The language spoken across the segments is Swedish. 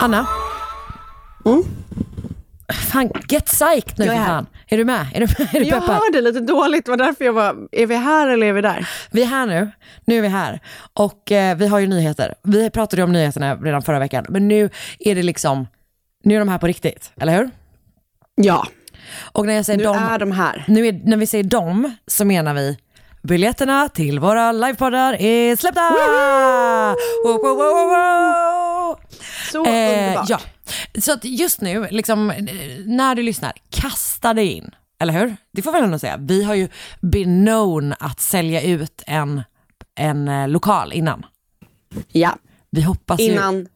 Anna. Fan, get psyched nu Jag är för här. fan. Är du med? Är du, med? är du Jag peppad? hörde lite dåligt, det var därför jag var, är vi här eller är vi där? Vi är här nu. Nu är vi här. Och eh, vi har ju nyheter. Vi pratade ju om nyheterna redan förra veckan. Men nu är det liksom, nu är de här på riktigt. Eller hur? Ja, Och när jag säger nu dem, är de här. nu är, när vi säger dem så menar vi biljetterna till våra livepoddar är släppta! Wow, wow, wow, Så Eh, underbart. ja, så att just nu, liksom, eh, när du lyssnar, kasta dig in. Eller hur? Det får väl ändå säga. Vi har ju been known att sälja ut en, en eh, lokal innan. ja. Vi hoppas ju... Innan,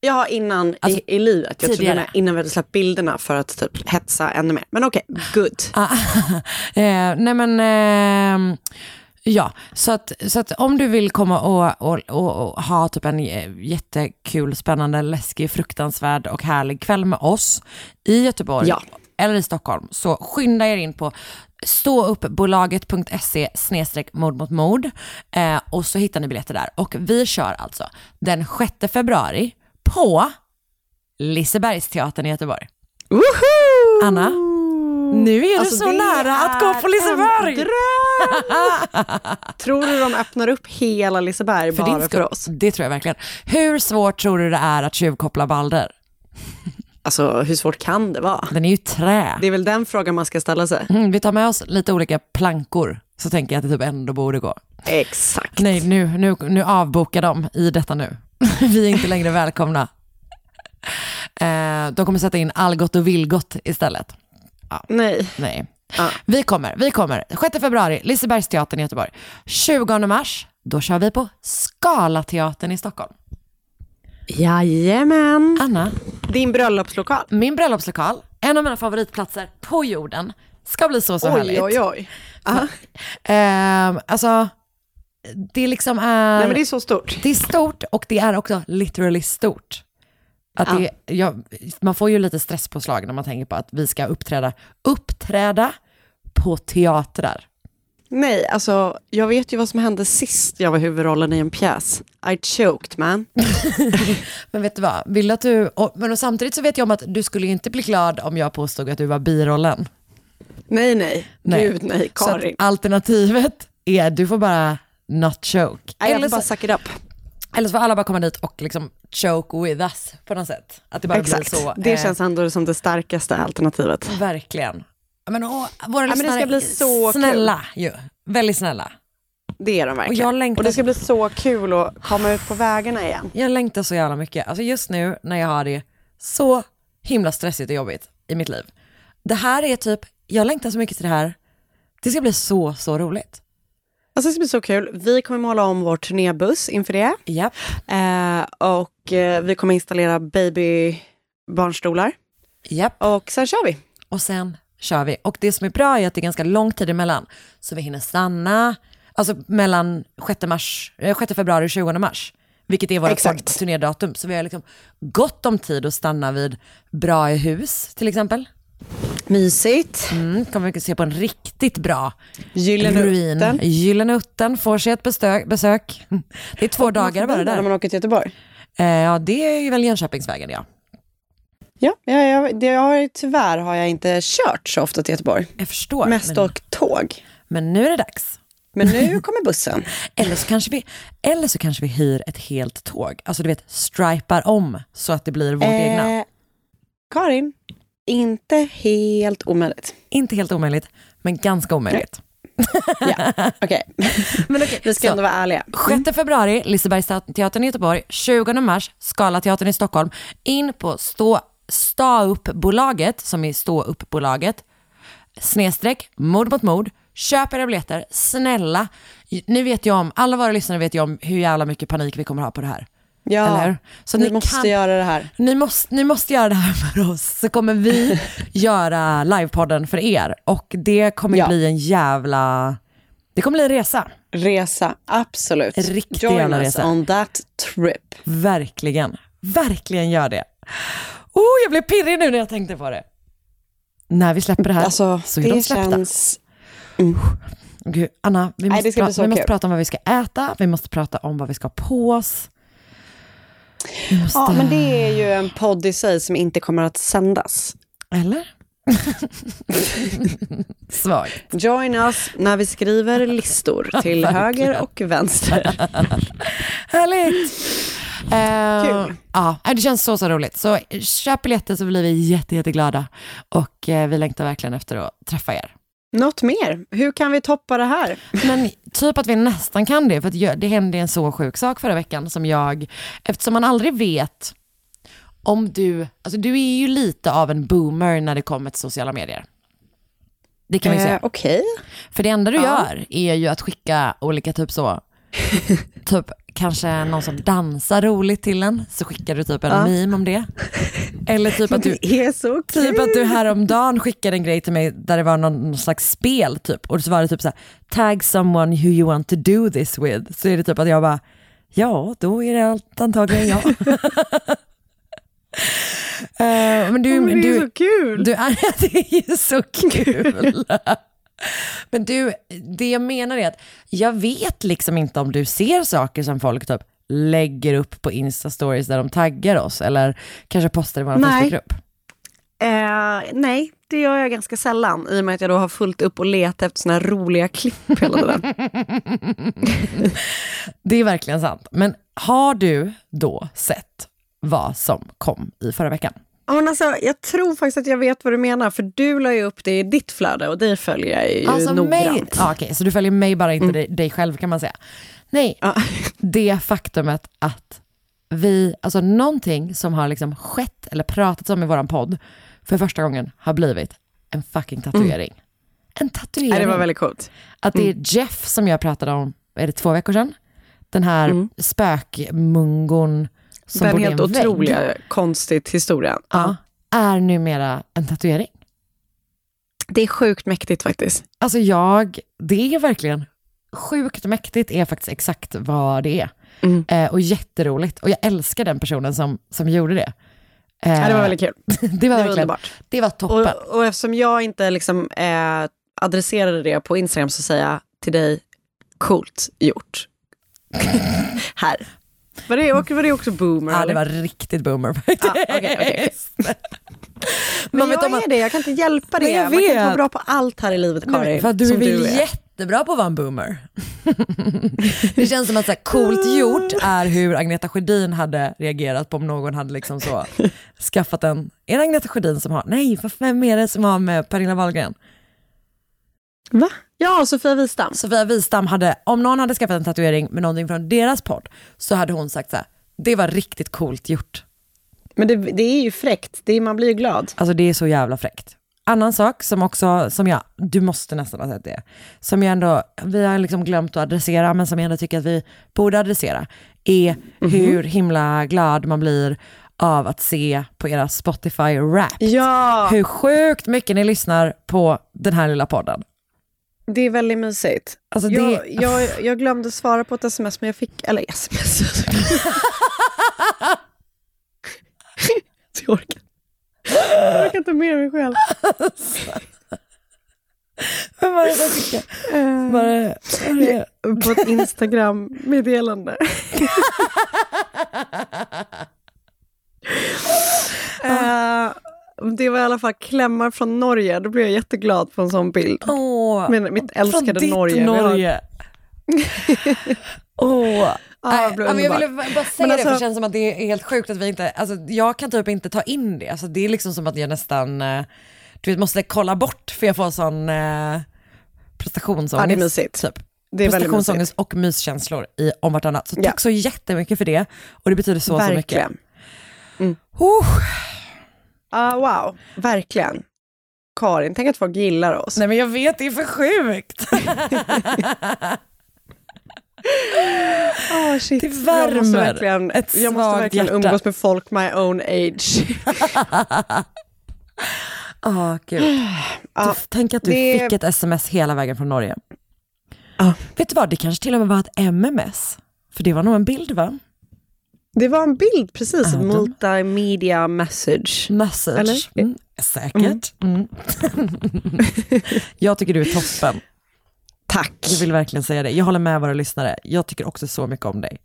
ja, innan Alltså, i, i livet. Jag tidigare. trodde innan vi hade släppt bilderna för att typ hetsa ännu mer. Men okej, good. Ah, eh, nej men, eh, ja, så att, så att om du vill komma och, och, och, och ha typ en jättekul, spännande, läskig, fruktansvärd och härlig kväll med oss i Göteborg Ja. eller i Stockholm, så skynda er in på ståuppbolaget.se snedstreck mord mot mord eh, och så hittar ni biljetter där. Och vi kör alltså den 6 februari på Lisebergsteatern i Göteborg. Woho! Anna, nu är Alltså, du så nära att gå på Liseberg. Tror du de öppnar upp hela Liseberg För bara för oss? Det tror jag verkligen. Hur svårt tror du det är att tjuvkoppla Balder? Alltså hur svårt kan det vara? Den är ju trä. Det är väl den frågan man ska ställa sig. Mm, vi tar med oss lite olika plankor, så tänker jag att det typ ändå borde gå. Exakt. Nej, nu, nu, nu avbokar de i detta nu. Vi är inte längre välkomna. Eh, de kommer sätta in Algot och Vilgot istället. Nej. Nej. Ja. Vi kommer, vi kommer. 6 februari, Lisebergsteatern i Göteborg. 20 mars, då kör vi på Scalateatern i Stockholm. Jajamän. Anna, Din bröllopslokal. min bröllopslokal, en av mina favoritplatser på jorden, ska bli så så härligt. Oj, oj, oj. Ehm, alltså, det liksom är, Nej men det är så stort. det är stort och det är också literally stort. Att det, ja, man får ju lite stresspåslag när man tänker på att vi ska uppträda, uppträda på teatrar. Nej, alltså jag vet ju vad som hände sist jag var huvudrollen i en pjäs. I choked man. Men vet du vad, vill att du, och, men och samtidigt så vet jag om att du skulle inte bli glad om jag påstod att du var birollen. Nej, nej. Nej. Gud nej, Så Karin. alternativet är, du får bara not choke. Nej, jag får bara så, suck it up. Eller så får alla bara komma dit och liksom choke with us på något sätt. Att det bara Exakt. blir så. det eh, känns ändå som det starkaste alternativet. Verkligen. Ja, Men, åh, våra men det ska bli så snälla ju. Väldigt snälla. Det är de verkligen. Och jag längtar- och det ska bli så kul att komma ut på vägarna igen. Jag längtar så jävla mycket. Alltså just nu när jag har det så himla stressigt och jobbigt i mitt liv. Det här är typ, jag längtar så mycket till det här. Det ska bli så, så roligt. Alltså det ska bli så kul. Vi kommer måla om vår turnébuss inför det. Japp. Eh, och eh, vi kommer installera babybarnstolar. Japp. Och sen kör vi. Och sen kör vi. Och det som är bra är att det är ganska lång tid emellan. Så vi hinner stanna, alltså mellan 6, mars, eh, 6 februari och 20 mars. Vilket är Exakt. turnédatum. Så vi har liksom gott om tid att stanna vid Bra hus till exempel. Mysigt. Mm, kommer vi se på en riktigt bra Gyllene ruin. Utten. Gyllene Utten får sig ett besök. Det är två dagar bara När där. man åker till Göteborg. Eh, ja, det är väl Jönköpingsvägen ja. Ja, ja, ja det har, tyvärr har jag inte kört så ofta till Göteborg. Jag förstår. Mest men, åkt tåg. men nu är det dags. Men nu kommer bussen. Eller så, kanske vi, eller så kanske vi hyr ett helt tåg. Alltså du vet, stripar om så att det blir vårt egna. Eh, Karin, inte helt omöjligt. Inte helt omöjligt, men ganska omöjligt. Ja, okej. Men okej, Vi ska så, ändå vara ärliga. 6 februari, Lisebergsteatern i Göteborg. 20 mars, Scalateatern i Stockholm. In på stå, stå som är stå upp-bolaget, snedstreck, mord mot mord. Köp era biljetter, snälla. Nu vet jag om, alla våra lyssnare vet ju om hur jävla mycket panik vi kommer ha på det här. Ja, Eller? Så ni, ni måste kan- göra det här. Ni måste, ni måste göra det här för oss, så kommer vi göra livepodden för er. Och det kommer Ja. bli en jävla... Det kommer bli en resa. Resa, absolut. En riktig Join us resa. on that trip. Verkligen. Verkligen gör det. Oh, jag blev pirrig nu när jag tänkte på det. När vi släpper det här Alltså, så är de det släppta. känns... Gud, Anna, vi Nej, måste, så vi måste prata om vad vi ska äta, vi måste prata om vad vi ska ha på oss. Måste... Ja, men det är ju en podd i sig som inte kommer att sändas. Eller? Svagt. Join us när vi skriver listor till höger och vänster. Härligt! Eh, Kul. Ja, det känns så, så roligt. Så köp biljetter så blir vi jätte, jätteglada. Och eh, vi längtar verkligen efter att träffa er. Något mer? Hur kan vi toppa det här? Men typ att vi nästan kan det, för det hände en så sjuk sak förra veckan som jag, eftersom man aldrig vet om du, alltså du är ju lite av en boomer när det kommer till sociala medier. Det kan vi Eh, säga. Okej. För det enda du ja. gör är ju att skicka olika typ så, typ kanske någon som dansar roligt till en, så skickar du typ en Ja. meme om det. Eller typ att du, är så kul. Typ att du häromdagen skickade en grej till mig där det var någon, någon slags spel typ och så var det typ så här, tag someone who you want to do this with. Så är det typ att jag bara, ja då är det allt antagligen jag. Eh, men du, Men det är du, så kul. du det är ju så kul. Men du, det jag menar är att jag vet liksom inte om du ser saker som folk typ lägger upp på Insta-stories där de taggar oss eller kanske postar i vår. Facebookgrupp. Eh, nej, det gör jag ganska sällan i och med att jag då har fullt upp och letat efter såna här roliga klipp hela tiden. Det är verkligen sant. Men har du då sett vad som kom i förra veckan? Ja, men alltså, jag tror faktiskt att jag vet vad du menar, för du la ju upp det i ditt flöde och det följer jag ju Alltså mig, noggrant. ja, okej, så du följer mig bara inte dig, dig själv kan man säga. Nej, Ja. det faktumet att vi, alltså någonting som har liksom skett eller pratats om i våran podd för första gången har blivit en fucking tatuering. En tatuering. Nej, det var väldigt coolt. Att det är Jeff som jag pratade om, är det två veckor sedan? Den här Mm. spökmungon som Den helt vägg. otroliga, konstigt historien. ja, är numera en tatuering. Det är sjukt mäktigt faktiskt. Alltså jag, det är verkligen sjukt mäktigt är faktiskt exakt vad det är. Mm. Eh, och jätteroligt. Och jag älskar den personen som, som gjorde det. Eh, Ja, det var väldigt kul. det var Det var verkligen, underbart. det var toppen. Och, och eftersom jag inte liksom, eh, adresserade det på Instagram så säger jag till dig, coolt gjort. Här. Var det, var det också boomer? ja, det eller? var riktigt boomer faktiskt. Ja, okej, okej, Men, Man vet jag om man- är det, jag kan inte hjälpa det. Men jag Man kan inte vet. vara bra på allt här i livet, Karin. för att du är väl jättebra på att vara en boomer. det känns som att så här, coolt gjort är hur Agneta Sjödin hade reagerat på om någon hade liksom så skaffat en, är det Agneta Sjödin som har, nej vem är det som har med Pernilla Wahlgren? Va? Ja, Sofia Wistam. Sofia Wistam hade, om någon hade skaffat en tatuering med någonting från deras podd så hade hon sagt så här, det var riktigt coolt gjort. Men det, det är ju fräckt, det är, man blir ju glad. Alltså det är så jävla fräckt. Annan sak som också, som jag, du måste nästan ha sett det, som jag ändå, vi har liksom glömt att adressera, men som jag ändå tycker att vi borde adressera, är hur himla glad man blir av att se på era Spotify rap. Ja, Hur sjukt mycket ni lyssnar på den här lilla podden. Det är väldigt mysigt. Alltså det, Jag, jag, jag glömde svara på ett sms, men jag fick... Eller sms. jag orkar. Jag orkar inte med mig själv. Vem var det som skickade? Var det, var det? På ett Instagram-meddelande. Eh, det var i alla fall klämmar från Norge. Då blev jag jätteglad på en sån bild. Åh, Men mitt älskade från ditt Norge. Har- Norge. Åh. Ja, Nej, men jag ville bara säga Men det, alltså- för det känns som att det är helt sjukt att vi inte, alltså jag kan typ inte ta in det. Alltså det är liksom som att jag nästan, eh, du vet, måste kolla bort för jag får sån eh, prestationsångest. Ja, det är mysigt. Typ. Det är Prestationsångest och myskänslor i, om vartannat. Så Ja. tack så jättemycket för det. Och det betyder så, så mycket. Verkligen. Oh, Ah, wow, verkligen. Karin, tänk att folk gillar oss. nej men jag vet, det är för sjukt. Oh, shit. Det jag värmer måste verkligen, ett jag måste verkligen hjärta. umgås med folk my own age. Åh gud. Du, tänk att du det- fick ett sms hela vägen från Norge. Ja. Vet du vad, det kanske till och med var ett MMS. För det var nog en bild va? Det var en bild, precis. De- Multimedia message. Message. Eller? Mm, säkert. Mm. jag tycker du är toppen. Tack. Jag vill verkligen säga det. Jag håller med våra lyssnare. Jag tycker också så mycket om dig.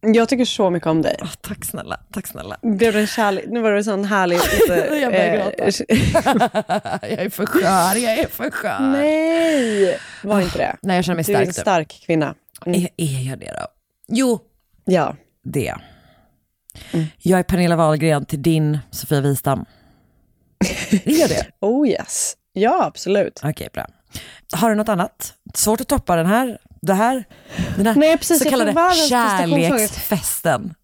Jag tycker så mycket om dig. Åh, tack snälla, tack snälla. Blev det en kärlek? Nu var det en sån härlig... Jag börjar jag är för skör, jag är för skör. nej, var inte det. Nej, jag känner mig Du är en stark. stark kvinna. Mm. Är, är jag det då? Jo, Ja. Det. Jag är Pernilla Wahlgren till din Sofia Wistam. Är jag det? Oh yes. Ja, absolut. Okej, bra. Har du något annat? Svårt att toppa den här, det här, den här Nej, precis. så kallade kärleksfesten.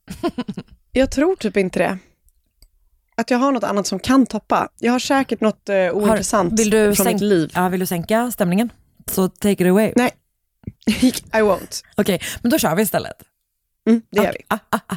Jag tror typ inte det. Att jag har något annat som kan toppa. Jag har säkert något uh, ointressant vill du från mitt liv. Ja, vill du sänka stämningen? Så take it away. Nej, I won't. Okej, men då kör vi istället. Mm, det gör vi. Ah, ah, ah.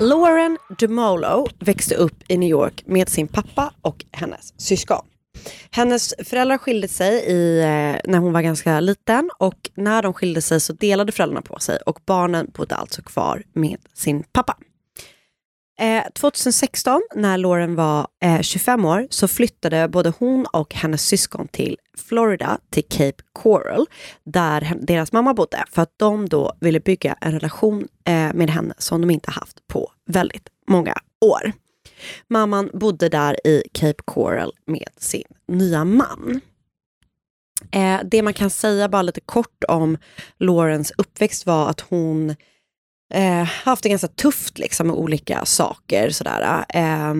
Lauren DeMolo växte upp i New York med sin pappa och hennes syskon. Hennes föräldrar skilde sig i, eh, när hon var ganska liten och när de skilde sig så delade föräldrarna på sig och barnen bodde alltså kvar med sin pappa. Eh, 2016 när Lauren var eh, 25 år så flyttade både hon och hennes syskon till Florida, till Cape Coral, där deras mamma bodde, för att de då ville bygga en relation eh, med henne som de inte haft på väldigt många år. Mamman bodde där i Cape Coral med sin nya man. Eh, det man kan säga bara lite kort om Laurens uppväxt var att hon eh, haft det ganska tufft liksom, med olika saker. Sådär. Eh,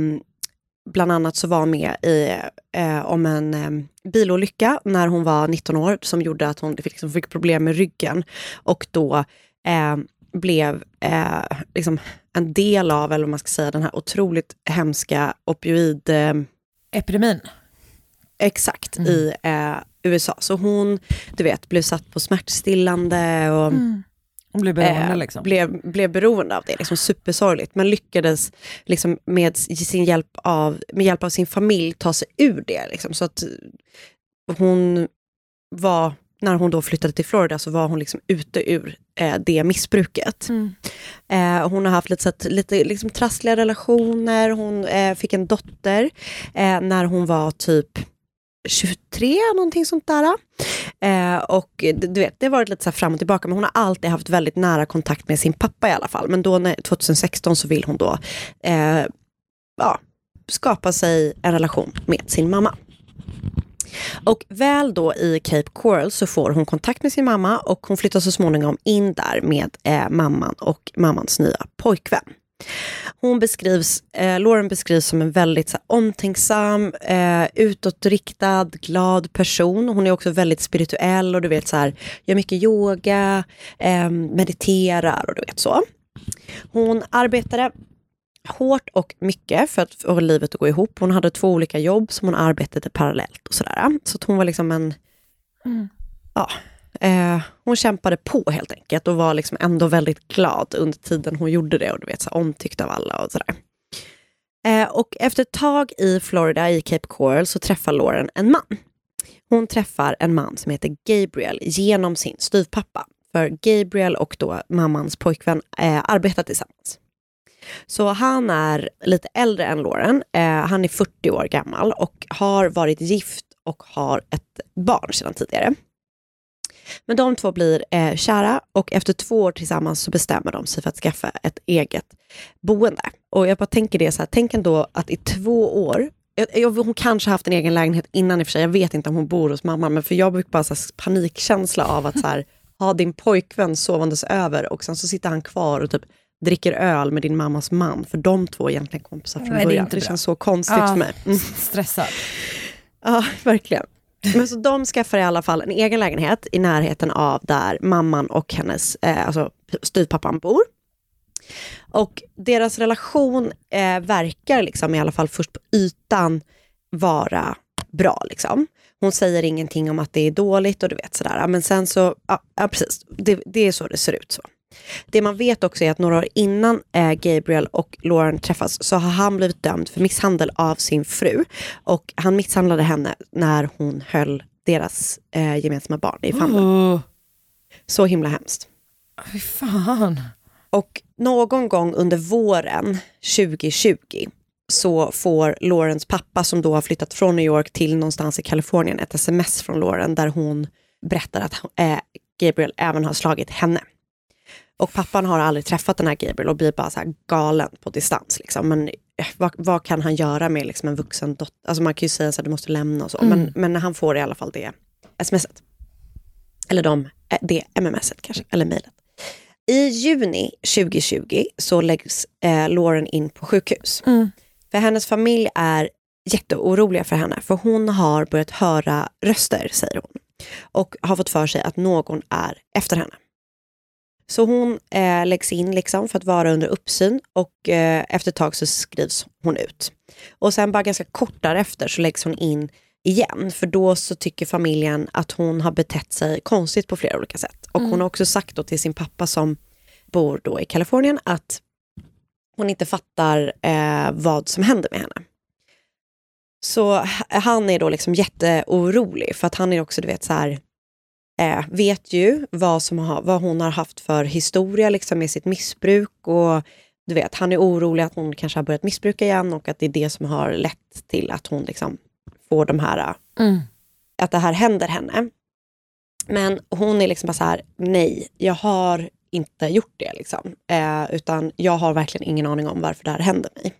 bland annat så var med i, eh, om en eh, bilolycka när hon var 19 år som gjorde att hon liksom fick problem med ryggen och då eh, blev eh, liksom en del av, eller vad man ska säga, den här otroligt hemska opioid... Eh, Epidemin. Exakt, i eh, USA. Så hon, du vet, blev satt på smärtstillande och Hon blir beroende eh, liksom. blev, blev beroende av det. Liksom supersorgligt. Men lyckades liksom med, sin hjälp av, med hjälp av sin familj ta sig ur det. Liksom. Så att hon var, när hon då flyttade till Florida så var hon liksom ute ur eh, det missbruket. Eh, hon har haft lite, så att, lite liksom, trassliga relationer. Hon eh, fick en dotter eh, när hon var typ 23, någonting sånt där. Eh, och du vet, det har varit lite så här fram och tillbaka, men hon har alltid haft väldigt nära kontakt med sin pappa i alla fall. Men då när, 2016 så vill hon då eh, ja, skapa sig en relation med sin mamma. Och väl då i Cape Coral så får hon kontakt med sin mamma och hon flyttar så småningom in där med eh, mamman och mammans nya pojkvän. Hon beskrivs, eh, Lauren beskrivs som en väldigt så här, omtänksam, eh, utåtriktad, glad person. Hon är också väldigt spirituell och du vet så här, gör mycket yoga, eh, mediterar och du vet så. Hon arbetade hårt och mycket för att få livet att gå ihop. Hon hade två olika jobb som hon arbetade parallellt och sådär. Så att hon var liksom en... Ja, eh, hon kämpade på helt enkelt och var liksom ändå väldigt glad under tiden hon gjorde det och du vet, så omtyckt av alla och sådär. Eh, och efter ett tag i Florida, i Cape Coral, så träffar Lauren en man. Hon träffar en man som heter Gabriel genom sin styvpappa. För Gabriel och då mammans pojkvän eh, arbetar tillsammans. Så han är lite äldre än Lauren. Eh, han är 40 år gammal och har varit gift och har ett barn sedan tidigare. Men de två blir eh, kära och efter två år tillsammans så bestämmer de sig för att skaffa ett eget boende. Och jag bara tänker det så här, tänk ändå att i två år, hon kanske haft en egen lägenhet innan i och för sig, jag vet inte om hon bor hos mamma, men för jag fick bara så panikkänsla av att så här, ha din pojkvän sovandes över och sen så sitter han kvar och typ dricker öl med din mammas man, för de två är egentligen kompisar från Nej, det början. inte Det, bra. känns så konstigt Ja. för mig. Mm. Stressad. Ja, verkligen. Men så de skaffar i alla fall en egen lägenhet i närheten av där mamman och hennes, eh, alltså styvpappan bor. Och deras relation eh, verkar liksom i alla fall först på ytan vara bra liksom. Hon säger ingenting om att det är dåligt och du vet sådär. Men sen så, ja, ja precis, det, det är så det ser ut. så. Det man vet också är att några år innan eh, Gabriel och Lauren träffas så har han blivit dömd för misshandel av sin fru. Och han misshandlade henne när hon höll deras eh, gemensamma barn i famnen. Oh, Så himla hemskt. fy fan. Och någon gång under våren 2020 så får Laurens pappa som då har flyttat från New York till någonstans i Kalifornien ett sms från Lauren där hon berättar att eh, Gabriel även har slagit henne. Och pappan har aldrig träffat den här Gabriel och blir bara så här galen på distans. Liksom. Men eh, vad, vad kan han göra med liksom en vuxen dotter? Alltså man kan ju säga att du måste lämna och så. Men, men han får i alla fall det smset. Eller de, eh, det mmset kanske, eller mejlet. I juni 2020 så läggs eh, Lauren in på sjukhus. För hennes familj är jätteoroliga för henne, för hon har börjat höra röster, säger hon. Och har fått för sig att någon är efter henne. Så hon eh, läggs in liksom för att vara under uppsyn och eh, efter ett tag så skrivs hon ut. Och sen bara ganska kort därefter så läggs hon in igen, för då så tycker familjen att hon har betett sig konstigt på flera olika sätt. Och hon har också sagt då till sin pappa som bor då i Kalifornien att hon inte fattar eh, vad som händer med henne. Så han är då liksom jätteorolig för att han är också, du vet så här, eh, vet ju vad, som har, vad hon har haft för historia liksom med sitt missbruk och du vet, han är orolig att hon kanske har börjat missbruka igen och att det är det som har lett till att hon liksom får de här, Mm. att det här händer henne. Men hon är liksom bara så här, nej, jag har inte gjort det liksom. Eh, utan jag har verkligen ingen aning om varför det här händer mig.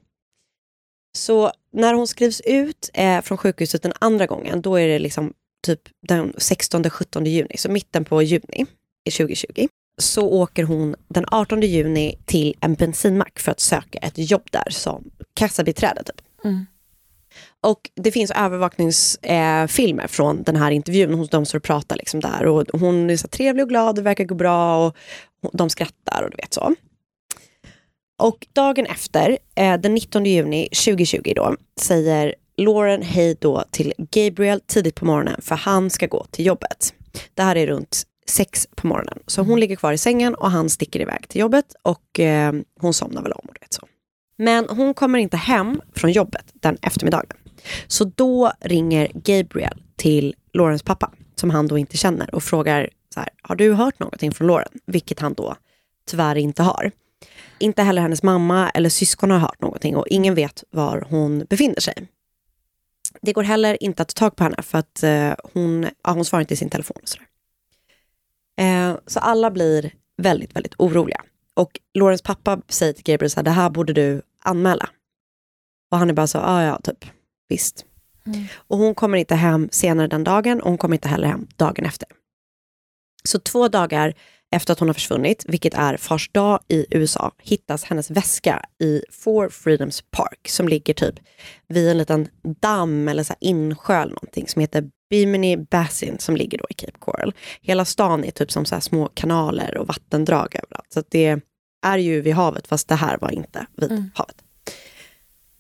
Så när hon skrivs ut eh, från sjukhuset den andra gången, då är det liksom typ den 16-17 juni, så mitten på juni i 2020. Så åker hon den 18 juni till en bensinmack för att söka ett jobb där som kassabiträde typ. Och det finns övervakningsfilmer eh, från den här intervjun. Hon, de och pratar liksom där och hon är så trevlig och glad, det verkar gå bra och de skrattar och du vet så. Och dagen efter, eh, den 19 juni 2020 då, säger Lauren hej då till Gabriel tidigt på morgonen för han ska gå till jobbet. Det här är runt sex på morgonen. Så hon ligger kvar i sängen och han sticker iväg till jobbet och eh, hon somnar väl om och vet så. Men hon kommer inte hem från jobbet den eftermiddagen. Så då ringer Gabriel till Laurens pappa, som han då inte känner och frågar så här, har du hört någonting från Lauren? Vilket han då tyvärr inte har. Inte heller hennes mamma eller syskon har hört någonting och ingen vet var hon befinner sig. Det går heller inte att ta tag på henne för att eh, hon, ja, hon svarar inte i sin telefon. Och sådär. Eh, så alla blir väldigt, väldigt oroliga. Och Laurens pappa säger till Gabriel så här, det här borde du anmäla. Och han är bara så, ja ja, typ, visst. Och hon kommer inte hem senare den dagen och hon kommer inte heller hem dagen efter. Så två dagar efter att hon har försvunnit, vilket är fars dag i USA, hittas hennes väska i Four Freedoms Park som ligger typ vid en liten damm eller så insjö eller någonting som heter Bimini Basin som ligger då i Cape Coral. Hela stan är typ som så små kanaler och vattendrag överallt. Så det är ju vid havet fast det här var inte vid havet.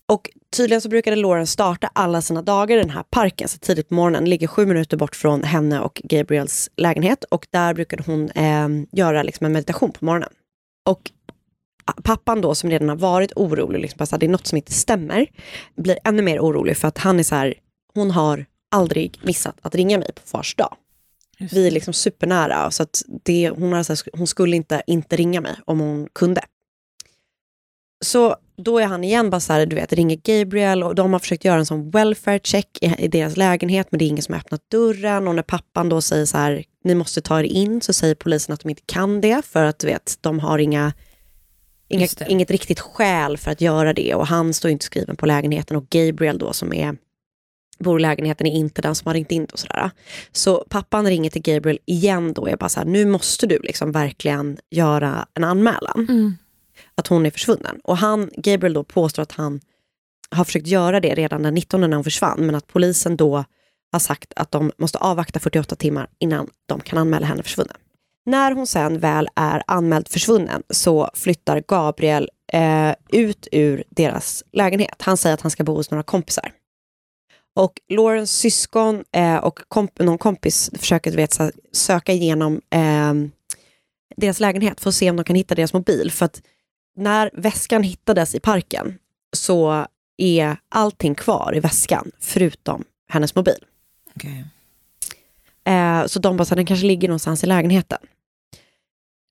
Och tydligen så brukade Lauren starta alla sina dagar i den här parken så tidigt på morgonen, ligger sju minuter bort från henne och Gabriels lägenhet och där brukade hon eh, göra liksom en meditation på morgonen. Och pappan då som redan har varit orolig, liksom bara så här, det är något som inte stämmer, blir ännu mer orolig för att han är så här, hon har aldrig missat att ringa mig på fars dag. Vi är liksom supernära så att det, hon, har så här, hon skulle inte inte ringa mig om hon kunde. Så då är han igen bara så här, du vet, ringer Gabriel och de har försökt göra en sån welfare check i, i deras lägenhet men det är ingen som har öppnat dörren. Och när pappan då säger så här, ni måste ta er in så säger polisen att de inte kan det för att du vet, de har inga, inga inget riktigt skäl för att göra det. Och han står inte skriven på lägenheten och Gabriel då som är bor i lägenheten är inte den som har ringt in och sådär. Så pappan ringer till Gabriel igen då och är bara så här, nu måste du liksom verkligen göra en anmälan att hon är försvunnen. Och han, Gabriel då påstår att han har försökt göra det redan den 19 när hon försvann, men att polisen då har sagt att de måste avvakta 48 timmar innan de kan anmäla henne försvunnen. När hon sen väl är anmäld försvunnen så flyttar Gabriel eh, ut ur deras lägenhet. Han säger att han ska bo hos några kompisar. Och Laurens syskon eh, och komp någon kompis försöker vet, söka igenom eh, deras lägenhet för att se om de kan hitta deras mobil. För att när väskan hittades i parken så är allting kvar i väskan förutom hennes mobil. Okej. Eh, så de bara, så här, den kanske ligger någonstans i lägenheten.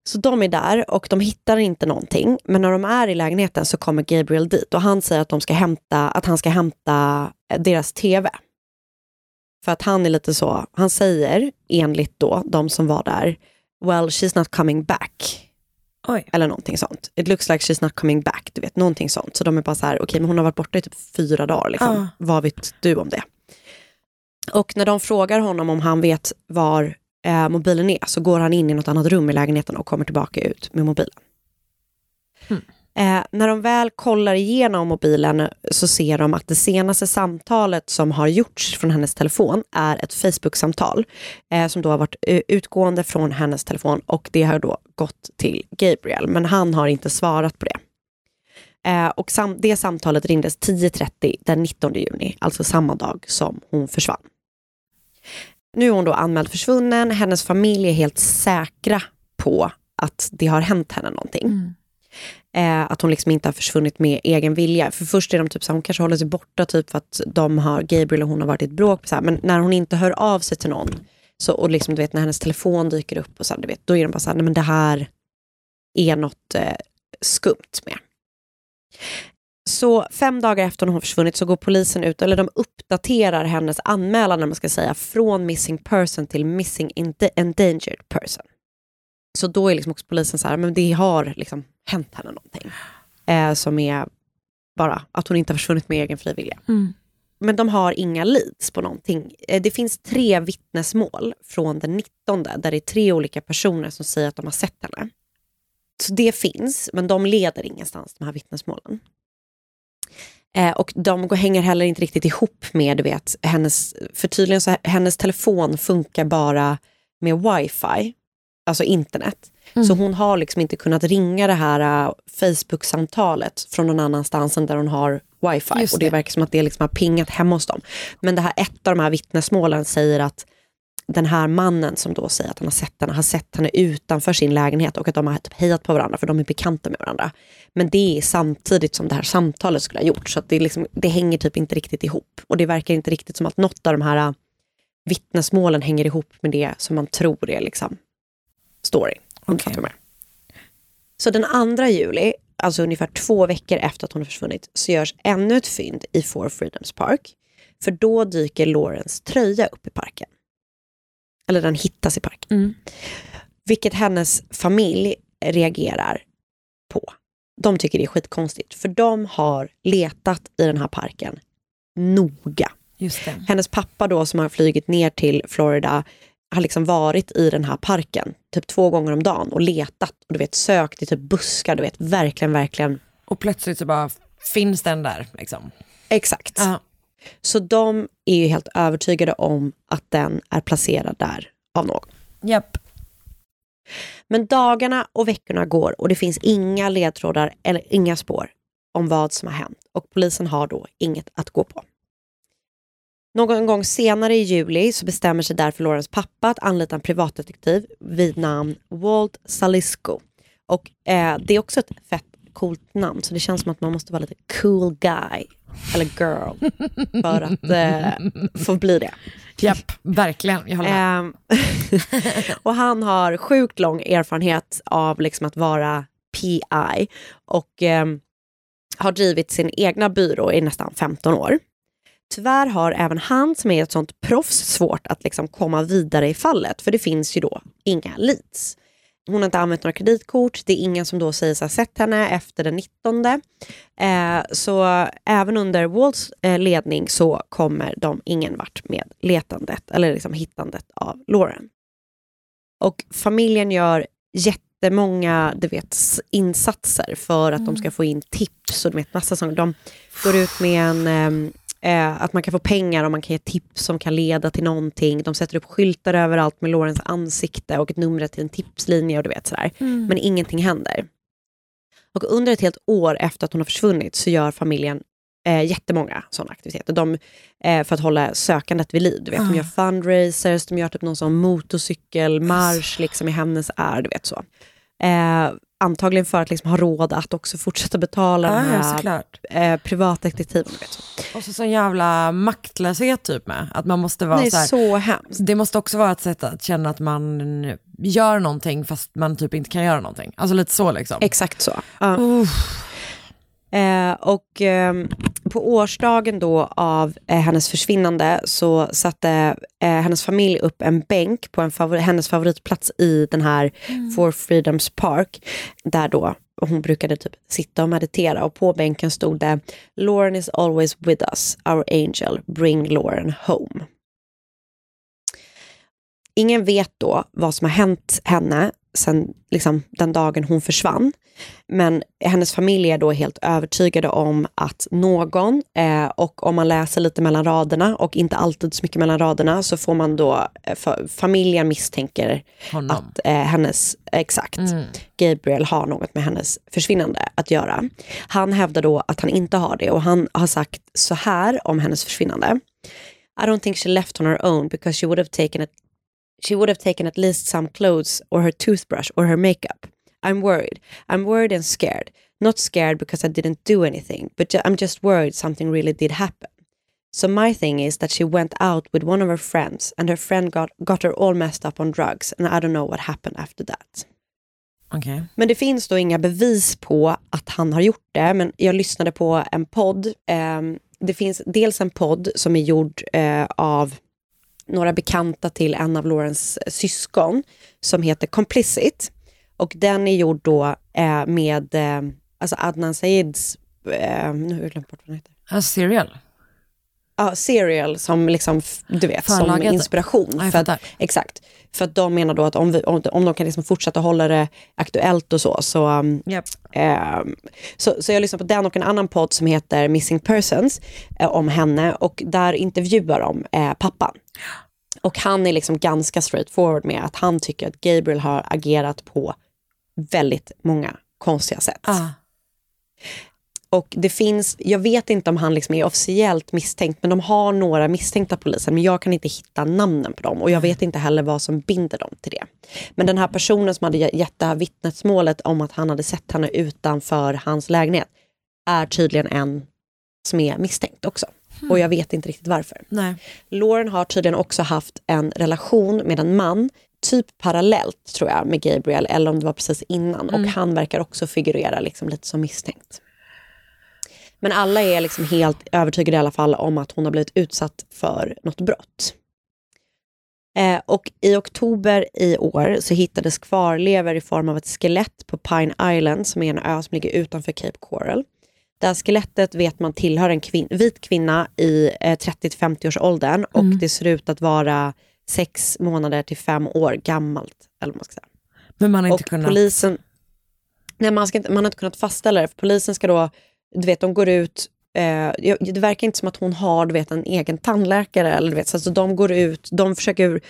Så de är där och de hittar inte någonting. Men när de är i lägenheten så kommer Gabriel dit och han säger att, de ska hämta, att han ska hämta deras tv. För att han är lite så, han säger enligt då de som var där, well she's not coming back. Oj. Eller någonting sånt. It looks like she's not coming back. Du vet, någonting sånt. Så de är bara så här, okej men hon har varit borta i typ fyra dagar. Liksom. Ja. Vad vet du om det? Och när de frågar honom om han vet var eh, mobilen är så går han in i något annat rum i lägenheten och kommer tillbaka ut med mobilen. Eh, när de väl kollar igenom mobilen så ser de att det senaste samtalet som har gjorts från hennes telefon är ett Facebook-samtal eh, som då har varit eh, utgående från hennes telefon och det har då gått till Gabriel, men han har inte svarat på det. Eh, och sam det samtalet ringdes 10.30 den 19 juni, alltså samma dag som hon försvann. Nu är hon då anmäld försvunnen, hennes familj är helt säkra på att det har hänt henne någonting. Mm. Eh, att hon liksom inte har försvunnit med egen vilja. För först är de typ så här, hon kanske håller sig borta typ för att de har, Gabriel och hon har varit i ett bråk. Så här, men när hon inte hör av sig till någon, så, och liksom, du vet, när hennes telefon dyker upp, och så här, du vet, då är de bara så här, nej men det här är något eh, skumt med. Så fem dagar efter hon har försvunnit så går polisen ut, eller de uppdaterar hennes anmälan, när man ska säga, från missing person till missing endangered person. Så då är liksom också polisen så här, men det har liksom hänt henne någonting. Eh, som är bara att hon inte har försvunnit med egen fri vilja. Mm. Men de har inga leads på någonting. Eh, det finns tre vittnesmål från den 19 där det är tre olika personer som säger att de har sett henne. Så det finns, men de leder ingenstans, de här vittnesmålen. Eh, och de går, hänger heller inte riktigt ihop med, du vet, hennes, för tydligen så hennes telefon funkar bara med wifi, alltså internet. Så hon har liksom inte kunnat ringa det här uh, Facebook-samtalet från någon annanstans än där hon har wifi. Just Och det det. verkar som att det liksom har pingat hemma hos dem. Men det här, ett av de här vittnesmålen säger att den här mannen som då säger att han har sett henne, har sett henne utanför sin lägenhet och att de har typ hejat på varandra för de är bekanta med varandra. Men det är samtidigt som det här samtalet skulle ha gjort så det, liksom, det hänger typ inte riktigt ihop. Och det verkar inte riktigt som att något av de här uh, vittnesmålen hänger ihop med det som man tror är liksom story. Menar. Så den 2 juli, alltså ungefär två veckor efter att hon har försvunnit, så görs ännu ett fynd i Four Freedoms Park. För då dyker Laurens tröja upp i parken. Eller den hittas i parken. Mm. Vilket hennes familj reagerar på. De tycker det är skitkonstigt, för de har letat i den här parken noga. Hennes pappa då som har flugit ner till Florida, har liksom varit i den här parken typ två gånger om dagen och letat och du vet sökt i typ buskar, du vet verkligen, verkligen. Och plötsligt så bara finns den där liksom. Exakt. Ja. Så de är ju helt övertygade om att den är placerad där av någon. Japp. Men dagarna och veckorna går och det finns inga ledtrådar eller inga spår om vad som har hänt och polisen har då inget att gå på. Någon gång senare i juli så bestämmer sig därför Laurens pappa att anlita en privatdetektiv vid namn Walt Salisco. Och eh, det är också ett fett coolt namn så det känns som att man måste vara lite cool guy eller girl för att eh, få bli det. Japp, verkligen. Jag håller med. Ehm, och han har sjukt lång erfarenhet av liksom att vara PI och ehm, har drivit sin egna byrå i nästan 15 år. Tyvärr har även han som är ett sånt proffs svårt att liksom komma vidare i fallet för det finns ju då inga leads. Hon har inte använt några kreditkort, det är ingen som då säger sig ha sett henne efter den 19. Eh, så även under Walls eh, ledning så kommer de ingen vart med letandet eller liksom hittandet av Lauren. Och familjen gör jättemånga du vet, insatser för att de ska få in tips och du vet, massa sånt. De går ut med en ehm, eh, att man kan få pengar och man kan ge tips som kan leda till någonting. De sätter upp skyltar överallt med Laurens ansikte och ett nummer till en tipslinje och du vet sådär. Men ingenting händer. Och under ett helt år efter att hon har försvunnit så gör familjen eh, jättemånga sådana aktiviteter. De, eh, för att hålla sökandet vid liv. Du vet, De gör fundraisers, de gör typ någon sån motorcykelmarsch liksom, i hennes är. Du vet så. Eh, antagligen för att liksom, ha råd att också fortsätta betala ja, här eh, privatdetektiven. Så. Och så sån jävla maktlöshet typ med. Att man måste vara Nej, så här, så hemskt. Det måste också vara ett sätt att känna att man gör någonting fast man typ inte kan göra någonting. Alltså lite så liksom. Exakt så. Ja. Uff. Eh, och ehm, på årsdagen då av eh, hennes försvinnande så satte eh, hennes familj upp en bänk på en favor- hennes favoritplats i den här Four Freedoms Park. Där då hon brukade typ sitta och meditera och på bänken stod det Lauren is always with us, our angel, bring Lauren home. Ingen vet då vad som har hänt henne sen liksom, den dagen hon försvann. Men hennes familj är då helt övertygade om att någon, eh, och om man läser lite mellan raderna och inte alltid så mycket mellan raderna så får man då, eh, familjen misstänker Honom. att eh, hennes, exakt, Gabriel har något med hennes försvinnande att göra. Han hävdar då att han inte har det och han har sagt så här om hennes försvinnande. I don't think she left on her own because she would have taken it she would have taken at least some clothes or her toothbrush or her makeup. I'm worried. I'm worried and scared. Not scared because I didn't do anything, but ju- I'm just worried something really did happen. So my thing is that she went out with one of her friends and her friend got, got her all messed up on drugs and I don't know what happened after that. Okej. Men det finns då inga bevis på att han har gjort det, men jag lyssnade på en podd. ehm, det finns dels en podd som är gjord eh, av några bekanta till en av Laurens syskon som heter Complicit. Och den är gjord då eh, med eh, alltså Adnan Saids, eh, nu har jag glömt bort vad den heter. Ja, serial. Ja, Serial som liksom, du vet, som inspiration. Ja, för att, exakt. För att de menar då att om, vi, om, om de kan liksom fortsätta hålla det aktuellt och så, så um, Japp. Ehm, så, så jag lyssnar på den och en annan podd som heter Missing Persons eh, om henne och där intervjuar de eh, pappan. Och han är liksom ganska straightforward med att han tycker att Gabriel har agerat på väldigt många konstiga sätt. Ah. Och det finns, jag vet inte om han liksom är officiellt misstänkt, men de har några misstänkta polisen, men jag kan inte hitta namnen på dem och jag vet inte heller vad som binder dem till det. Men den här personen som hade ge- gett det här vittnesmålet om att han hade sett henne utanför hans lägenhet är tydligen en som är misstänkt också. Och jag vet inte riktigt varför. Nej. Lauren har tydligen också haft en relation med en man, typ parallellt tror jag med Gabriel, eller om det var precis innan. Och han verkar också figurera liksom lite som misstänkt. Men alla är liksom helt övertygade i alla fall om att hon har blivit utsatt för något brott. Eh, och i oktober i år så hittades kvarlever i form av ett skelett på Pine Island som är en ö som ligger utanför Cape Coral. Det här skelettet vet man tillhör en kvin- vit kvinna i eh, 30-50 års åldern och det ser ut att vara sex månader till fem år gammalt. Eller man ska säga. Men man har inte Och kunnat... polisen, nej, man, ska inte, man har inte kunnat fastställa det. För polisen ska då, du vet, de går ut, eh, det verkar inte som att hon har du vet, en egen tandläkare. Eller, du vet, så alltså, de går ut, de försöker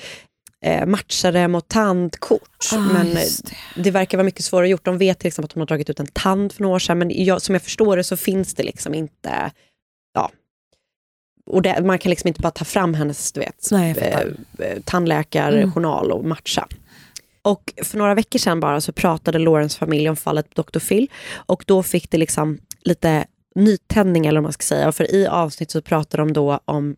eh, matcha det mot tandkort. Ah, men det. det verkar vara mycket svårare gjort. De vet till exempel att hon har dragit ut en tand för några år sedan. Men jag, som jag förstår det så finns det liksom inte, ja, och det, man kan liksom inte bara ta fram hennes du vet, Nej, eh, eh, tandläkarjournal och matcha. Och för några veckor sedan bara så pratade Lawrence familj om fallet Dr. Phil och då fick det liksom lite nytändning eller vad man ska säga. För i avsnitt så pratade de då om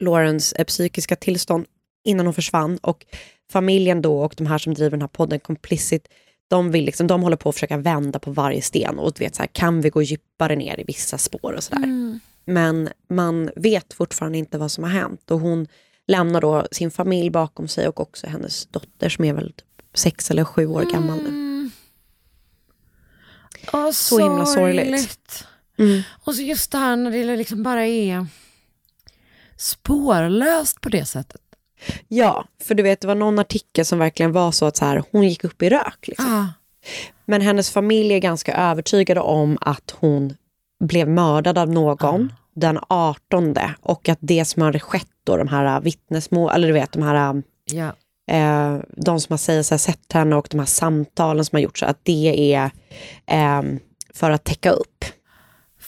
Lawrence eh, psykiska tillstånd innan hon försvann och familjen då och de här som driver den här podden Complicit de, vill liksom, de håller på att försöka vända på varje sten och vet så här, kan vi gå djupare ner i vissa spår och sådär. Men man vet fortfarande inte vad som har hänt och hon lämnar då sin familj bakom sig och också hennes dotter som är väl typ sex eller sju år gammal nu. Åh, Så himla sorgligt. Mm. Och så just det här när det liksom bara är spårlöst på det sättet. Ja, för du vet det var någon artikel som verkligen var så att så här, hon gick upp i rök. Liksom. Ah. Men hennes familj är ganska övertygade om att hon blev mördad av någon den 18 och att det som hade skett då, de här vittnesmål, eller du vet de här Ja. eh, de som har säger ha sett henne och de här samtalen som har gjorts, att det är eh, för att täcka upp.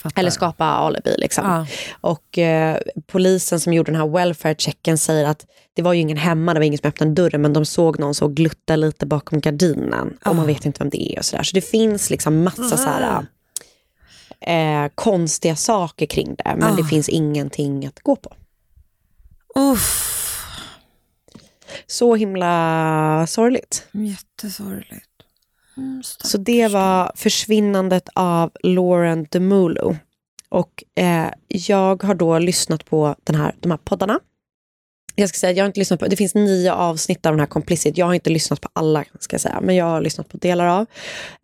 Fattar. Eller skapa alibi. Liksom. Ja. Och eh, polisen som gjorde den här welfare-checken säger att det var ju ingen hemma, det var ingen som öppnade dörren, men de såg någon så glutta lite bakom gardinen. Och man vet inte vem det är och sådär. Så det finns liksom massa så här, eh, konstiga saker kring det, men det finns ingenting att gå på. Uff, Så himla sorgligt. jättesorgligt. Mm, Så det var försvinnandet av Lauren DeMulo. Och eh, jag har då lyssnat på den här, de här poddarna. Jag ska säga, jag har inte lyssnat på, det finns nio avsnitt av den här Complicit. Jag har inte lyssnat på alla, ska jag säga, men jag har lyssnat på delar av.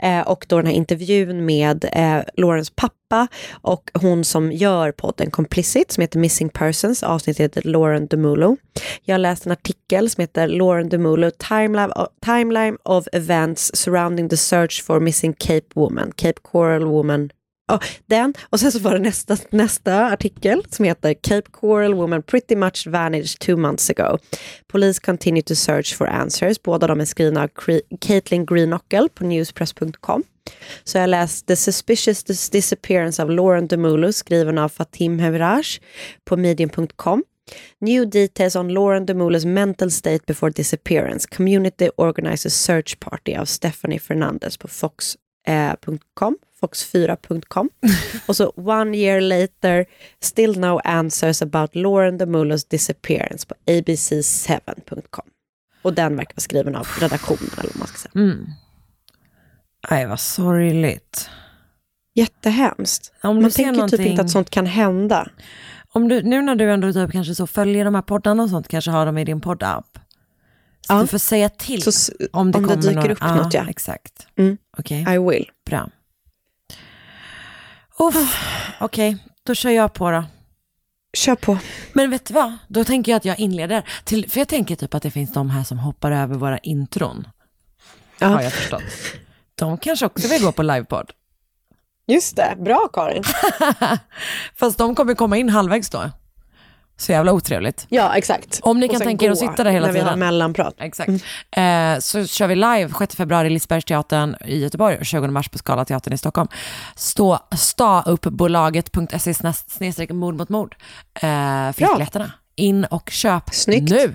Eh, och då den här intervjun med eh, Laurens pappa och hon som gör podden Complicit som heter Missing Persons. Avsnittet heter Lauren DeMulo. Jag har läst en artikel som heter Lauren DeMulo, Timeline, Timeline of Events Surrounding the Search for Missing Cape Woman, Cape Coral Woman. Ja, den. Och sen så var det nästa, nästa artikel som heter Cape Coral Woman pretty much vanished two months ago. Police continue to search for answers. Båda de är skrivna av Caitlin Greenockle på newspress.com. Så jag läste The Suspicious Disappearance of Lauren DeMulo skriven av Fatim Hevraj på medium.com. New details on Lauren DeMulo's mental state before disappearance. Community organizes search party av Stephanie Fernandez på fox.com. Eh, Fox4.com. Och så one year later, still no answers about Lauren DeMulo's disappearance på abc7.com. Och den verkar vara skriven av redaktionen eller vad man ska säga. Mm. Nej, vad sorgligt. Jättehemskt. Om du Man ser tänker typ någonting- inte att sånt kan hända. Om du, nu när du ändå typ kanske så följer de här poddarna och sånt, kanske har dem i din poddapp. Så Ja. du får säga till Så om det, om det dyker några, upp något, ja. Exakt. Mm. Okej, I will. bra. Okej, då kör jag på då. Kör på. Men vet du vad? Då tänker jag att jag inleder. Till, för jag tänker typ att det finns de här som hoppar över våra intron. Ja. Har jag förstått. De kanske också vill gå på livepodd. Just det, bra Karin. Fast de kommer komma in halvvägs då. Så jävla otrevligt. Ja, exakt. Om ni kan tänka er att sitta där hela när vi har tiden. mellanprat. Exakt. Eh, så kör vi live 6 februari i Lisebergsteatern i Göteborg och 20 mars på Scalateatern i Stockholm. Stå, stauppbolaget.se snedstreck mord mot mord. Eh, finns biljetterna. In och köp Snyggt. nu.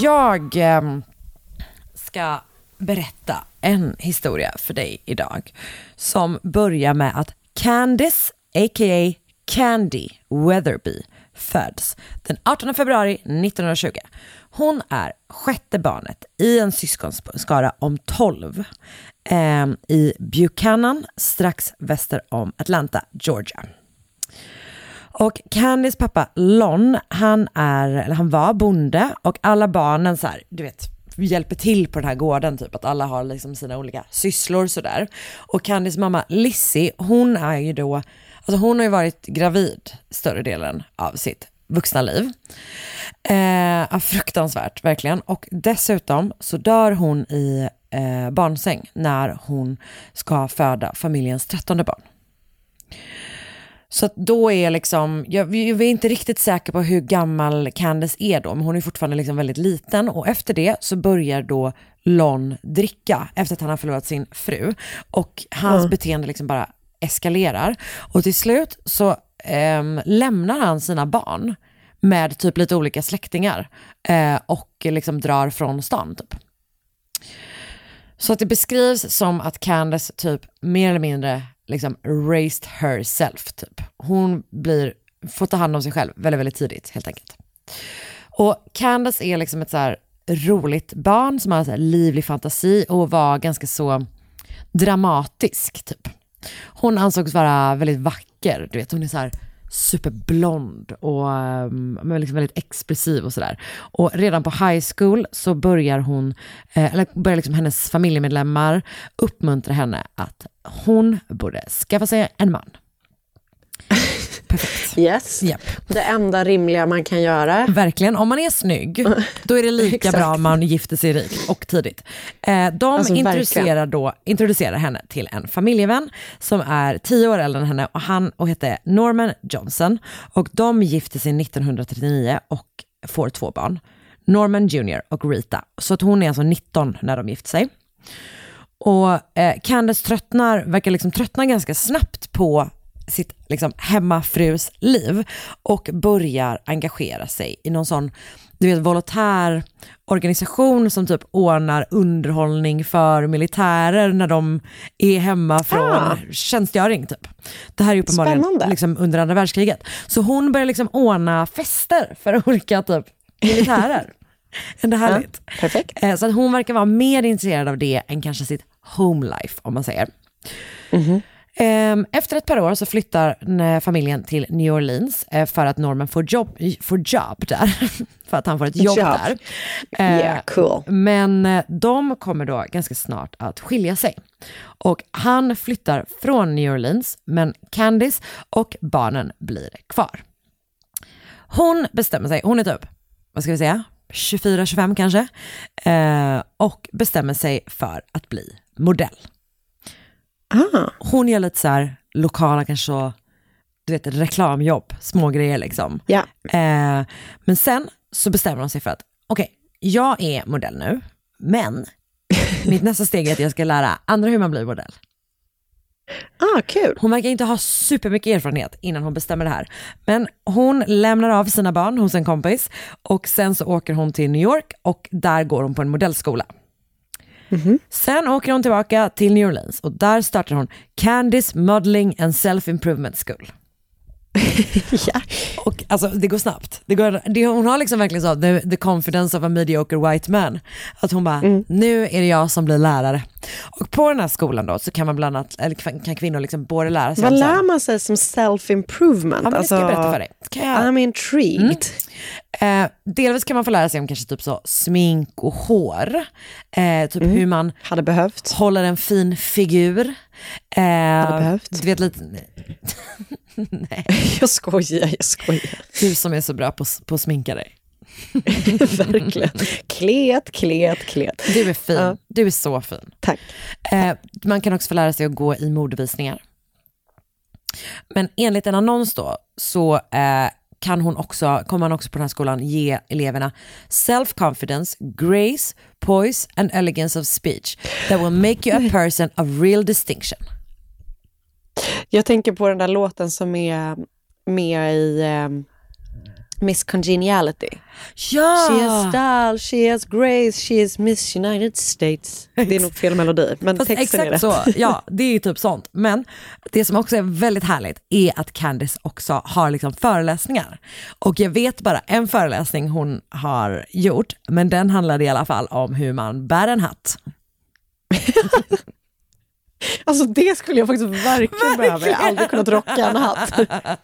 Jag ehm, ska berätta en historia för dig idag som börjar med att Candice, a.k.a. Candy Weatherby, föds den 18 februari 1920. Hon är sjätte barnet i en syskonskara om 12 eh, i Buchanan strax väster om Atlanta, Georgia. Och Candys pappa Lon, han, är, eller han var bonde och alla barnen så här, du vet, hjälper till på den här gården, typ att alla har liksom sina olika sysslor sådär. Och Candys mamma Lissy, hon är ju då, alltså hon har ju varit gravid större delen av sitt vuxna liv. Eh, fruktansvärt, verkligen. Och dessutom så dör hon i eh, barnsäng när hon ska föda familjens trettonde barn. Så då är liksom, jag, vi är inte riktigt säkra på hur gammal Candace är då, men hon är fortfarande liksom väldigt liten och efter det så börjar då Lon dricka efter att han har förlorat sin fru och hans mm. beteende liksom bara eskalerar och till slut så eh, lämnar han sina barn med typ lite olika släktingar eh, och liksom drar från stan typ. Så att det beskrivs som att Candace typ mer eller mindre liksom raised herself typ. Hon blir, får ta hand om sig själv väldigt, väldigt tidigt helt enkelt. Och Candace är liksom ett så här roligt barn som har så livlig fantasi och var ganska så dramatisk typ. Hon ansågs vara väldigt vacker, du vet hon är så här superblond och um, liksom väldigt expressiv och sådär. Och redan på high school så börjar hon, eh, eller börjar liksom hennes familjemedlemmar uppmuntra henne att hon borde skaffa sig en man. Perfekt. Yes. Yep. Det enda rimliga man kan göra. Verkligen. Om man är snygg, då är det lika bra om man gifter sig rikt och tidigt. Eh, de alltså, introducerar, då, introducerar henne till en familjevän som är tio år äldre än henne och han och heter Norman Johnson. Och de gifter sig 1939 och får två barn. Norman Jr och Rita. Så att hon är alltså 19 när de gifter sig. Och eh, Candace tröttnar, verkar liksom tröttna ganska snabbt på sitt liksom, hemmafrus liv och börjar engagera sig i någon sån du vet, volontär organisation som typ ordnar underhållning för militärer när de är hemma från ah. tjänstgöring. Typ. Det här är uppenbarligen liksom, under andra världskriget. Så hon börjar liksom ordna fester för olika typ, militärer. Är det härligt? Ja, perfekt. Eh, så att hon verkar vara mer intresserad av det än kanske sitt home life om man säger. Mm -hmm. Ehm, efter ett par år så flyttar familjen till New Orleans eh, för att Norman får jobb, får jobb där. för att han får ett jobb, jobb. där. Yeah, cool. Men eh, de kommer då ganska snart att skilja sig. Och han flyttar från New Orleans, men Candice och barnen blir kvar. Hon bestämmer sig, hon är typ, vad ska vi säga, 24-25 kanske, eh, och bestämmer sig för att bli modell. Ah. Hon gör lite så här lokala kanske så, du vet reklamjobb, små grejer liksom. Ja. Eh, men sen så bestämmer hon sig för att, okej, okay, jag är modell nu, men mitt nästa steg är att jag ska lära andra hur man blir modell. Ah, kul. Hon verkar inte ha supermycket erfarenhet innan hon bestämmer det här. Men hon lämnar av sina barn hos en kompis och sen så åker hon till New York och där går hon på en modellskola. Mm-hmm. Sen åker hon tillbaka till New Orleans och där startar hon Candice Modeling and Self-Improvement School. ja. Och alltså det går snabbt. Det går, det, hon har liksom verkligen så, the, the confidence of a mediocre white man. Att hon bara, mm. nu är det jag som blir lärare. Och på den här skolan då så kan man bland annat, eller kan kvinnor liksom både lära sig Vad lär man sig som self-improvement? Ja, men ska jag berätta för dig. Kan jag... I'm intrigued. Mm. Eh, delvis kan man få lära sig om kanske typ så smink och hår. Eh, typ mm. hur man Hade behövt. håller en fin figur. Eh, Hade behövt. Du vet lite... Nej. Jag skojar, jag skojar. Du som är så bra på, på att sminka dig. Verkligen. Klet, klet, klet. Du är fin. Ja. Du är så fin. Tack. Eh, man kan också få lära sig att gå i modevisningar. Men enligt en annons då så eh, kan hon också, kommer man också på den här skolan ge eleverna self-confidence, grace, poise and elegance of speech that will make you a person of real distinction. Jag tänker på den där låten som är med i Miss Congeniality. Ja! She has style, she has grace, she is Miss United States. Det är nog fel melodi, men Fast texten är exakt rätt. så, ja det är ju typ sånt. Men det som också är väldigt härligt är att Candice också har liksom föreläsningar. Och jag vet bara en föreläsning hon har gjort, men den handlade i alla fall om hur man bär en hatt. Alltså det skulle jag faktiskt verkligen behöva. Jag har aldrig kunnat rocka en hatt.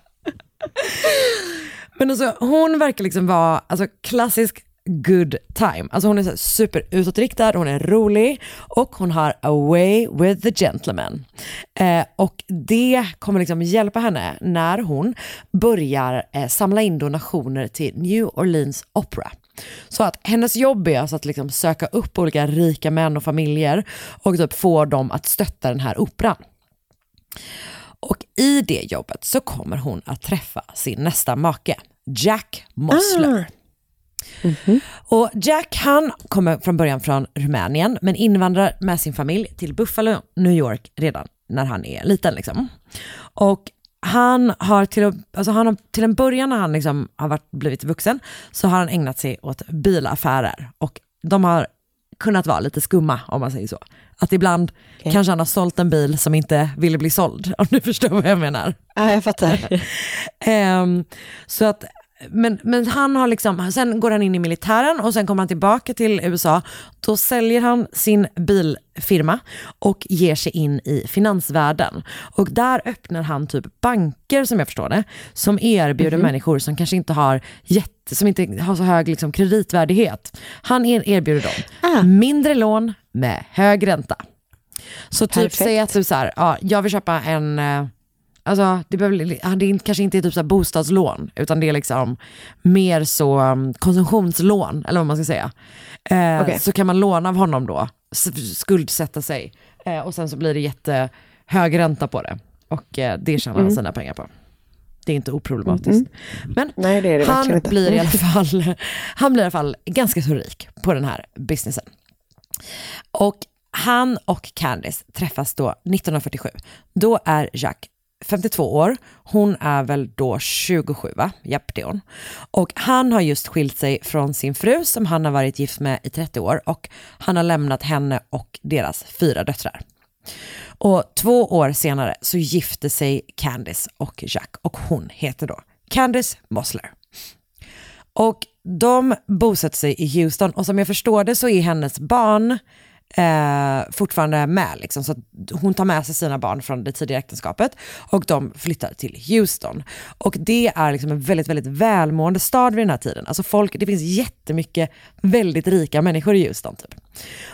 Men alltså, hon verkar liksom vara alltså, klassisk good time. Alltså hon är så super utåtriktad, hon är rolig och hon har a way with the gentleman. Eh, och det kommer liksom hjälpa henne när hon börjar eh, samla in donationer till New Orleans Opera. Så att hennes jobb är alltså att liksom söka upp olika rika män och familjer och typ få dem att stötta den här operan. Och i det jobbet så kommer hon att träffa sin nästa make, Jack Mossler. Och Jack han kommer från början från Rumänien men invandrar med sin familj till Buffalo, New York redan när han är liten. Liksom. Och han har, till, alltså han har till en början när han liksom har varit, blivit vuxen så har han ägnat sig åt bilaffärer och de har kunnat vara lite skumma om man säger så. Att ibland kanske han har sålt en bil som inte ville bli såld, om du förstår vad jag menar. Ja, jag fattar. Ehm, så att, men, men han har liksom, sen går han in i militären och sen kommer han tillbaka till USA. Då säljer han sin bilfirma och ger sig in i finansvärlden. Och där öppnar han typ banker som jag förstår det, som erbjuder människor som kanske inte har jätte, som inte har så hög liksom, kreditvärdighet. Han er, erbjuder dem mindre lån med hög ränta. Så typ Perfekt. säg att du så här, ja, jag vill köpa en eh, Alltså, det, behöver, det är kanske inte är typ så här bostadslån, utan det är liksom mer så um, konsumtionslån, eller vad man ska säga. Eh, Okej. Så kan man låna av honom då, skuldsätta sig, eh, och sen så blir det jättehög ränta på det. Och eh, det tjänar han sina pengar på. Det är inte oproblematiskt. Men Nej, det det han blir, i alla fall, han blir i alla fall ganska så rik på den här businessen. Och han och Candice träffas då 1947. Då är Jack 52 år, hon är väl då 27 va? Japp det är hon. Och han har just skilt sig från sin fru som han har varit gift med i 30 år och han har lämnat henne och deras fyra döttrar. Och två år senare så gifte sig Candice och Jack och hon heter då Candice Mossler. Och de bosätter sig i Houston och som jag förstår det så är hennes barn eh, fortfarande med. Liksom, så att hon tar med sig sina barn från det tidigare äktenskapet och de flyttar till Houston. Och det är liksom en väldigt, väldigt välmående stad vid den här tiden. Alltså folk, det finns jättemycket väldigt rika människor i Houston. Typ.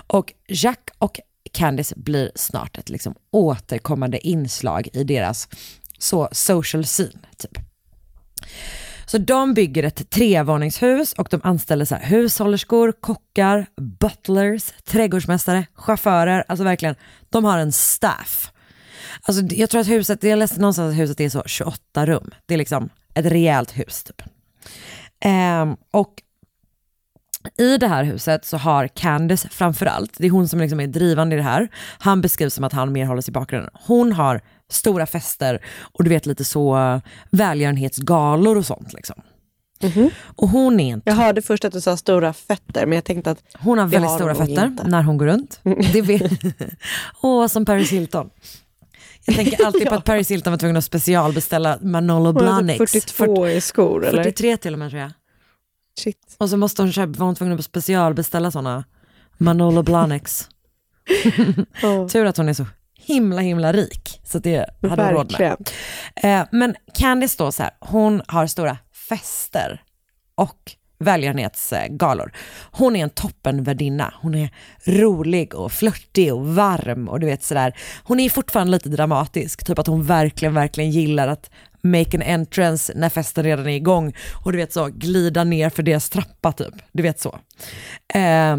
Och Jack och Candice blir snart ett liksom återkommande inslag i deras så social scene. Typ. Så de bygger ett trevåningshus och de anställer så här hushållerskor, kockar, butlers, trädgårdsmästare, chaufförer. Alltså verkligen, de har en staff. Alltså jag tror att huset, jag läste någonstans att huset är så 28 rum. Det är liksom ett rejält hus typ. Ehm, och i det här huset så har Candice framförallt, det är hon som liksom är drivande i det här, han beskrivs som att han mer håller sig i bakgrunden. Hon har stora fester och du vet lite så eh, välgörenhetsgalor och sånt liksom. Och hon är en Jag hörde först att du sa stora fötter, men jag tänkte att hon har väldigt har stora fötter inte. när hon går runt. Det vet... Åh, som Paris Hilton. Jag tänker alltid på att Paris Hilton var tvungen att specialbeställa Manolo har Blahniks. typ 42 i skor, eller? 43 till och med tror jag. Shit. Och så måste hon köpa, var hon tvungen att specialbeställa sådana Manolo Blahniks. Ja. Tur att hon är så himla himla rik. Så det hade hon råd med. Eh, men Candice då så här, hon har stora fester och välgörenhetsgalor. Hon är en toppenvärdinna. Hon är rolig och flörtig och varm och du vet sådär. Hon är fortfarande lite dramatisk, typ att hon verkligen, verkligen gillar att make an entrance när festen redan är igång och du vet så glida ner för deras trappa typ. Du vet så. Eh,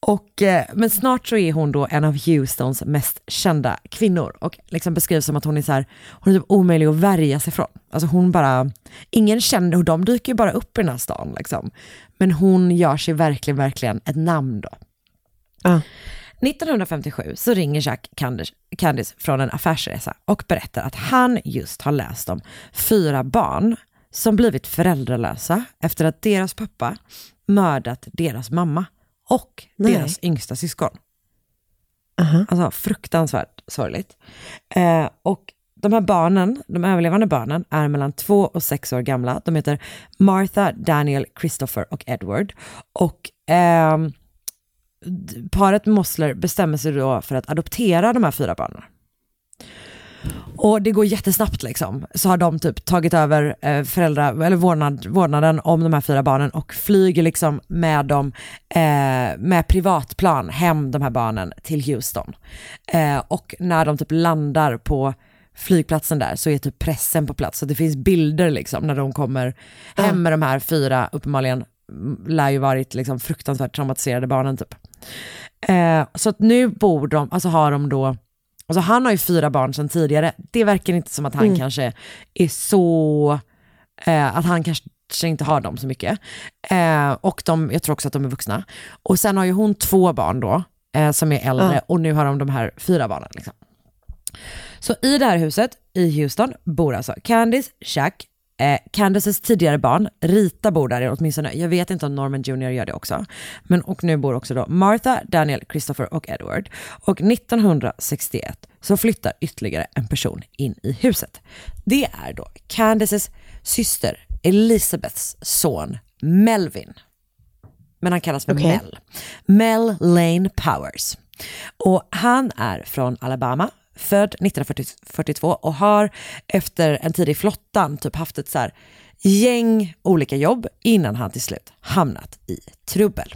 och, eh, men snart så är hon då en av Houstons mest kända kvinnor och liksom beskrivs som att hon är så här, hon är typ omöjlig att värja sig från. Alltså hon bara, ingen känner, och de dyker ju bara upp i den här stan liksom. Men hon gör sig verkligen, verkligen ett namn då. Uh. 1957 så ringer Jack Candice, från en affärsresa och berättar att han just har läst om fyra barn som blivit föräldralösa efter att deras pappa mördat deras mamma och Nej. deras yngsta syskon. Alltså fruktansvärt sorgligt. Eh, och de här barnen, de överlevande barnen, är mellan två och sex år gamla. De heter Martha, Daniel, Christopher och Edward. Och d- paret Mossler bestämmer sig då för att adoptera de här fyra barnen. Och det går jättesnabbt liksom. Så har de typ tagit över eh, föräldrar, eller vårdnad, vårdnaden om de här fyra barnen och flyger liksom med dem eh, med privatplan hem de här barnen till Houston. Eh, och när de typ landar på flygplatsen där så är typ pressen på plats. Så det finns bilder liksom när de kommer hem med de här fyra, uppenbarligen lär ju varit liksom fruktansvärt traumatiserade barnen typ. Eh, så att nu bor de, alltså har de då Alltså han har ju fyra barn sedan tidigare. Det verkar inte som att han Mm. kanske är så, eh, att han kanske inte har dem så mycket. Eh, och de, jag tror också att de är vuxna. Och sen har ju hon två barn då, eh, som är äldre, Ja. och nu har de de här fyra barnen. Liksom. Så i det här huset i Houston bor alltså Candice, Jack, eh, Candices tidigare barn, Rita bor där åtminstone, jag vet inte om Norman Jr gör det också. Men och nu bor också då Martha, Daniel, Christopher och Edward. Och 1961 så flyttar ytterligare en person in i huset. Det är då Candices syster Elizabeths son Melvin. Men han kallas för Okej. Mel. Mel Lane Powers. Och han är från Alabama, född 1942 och har efter en tid i flottan typ haft ett så här gäng olika jobb innan han till slut hamnat i trubbel.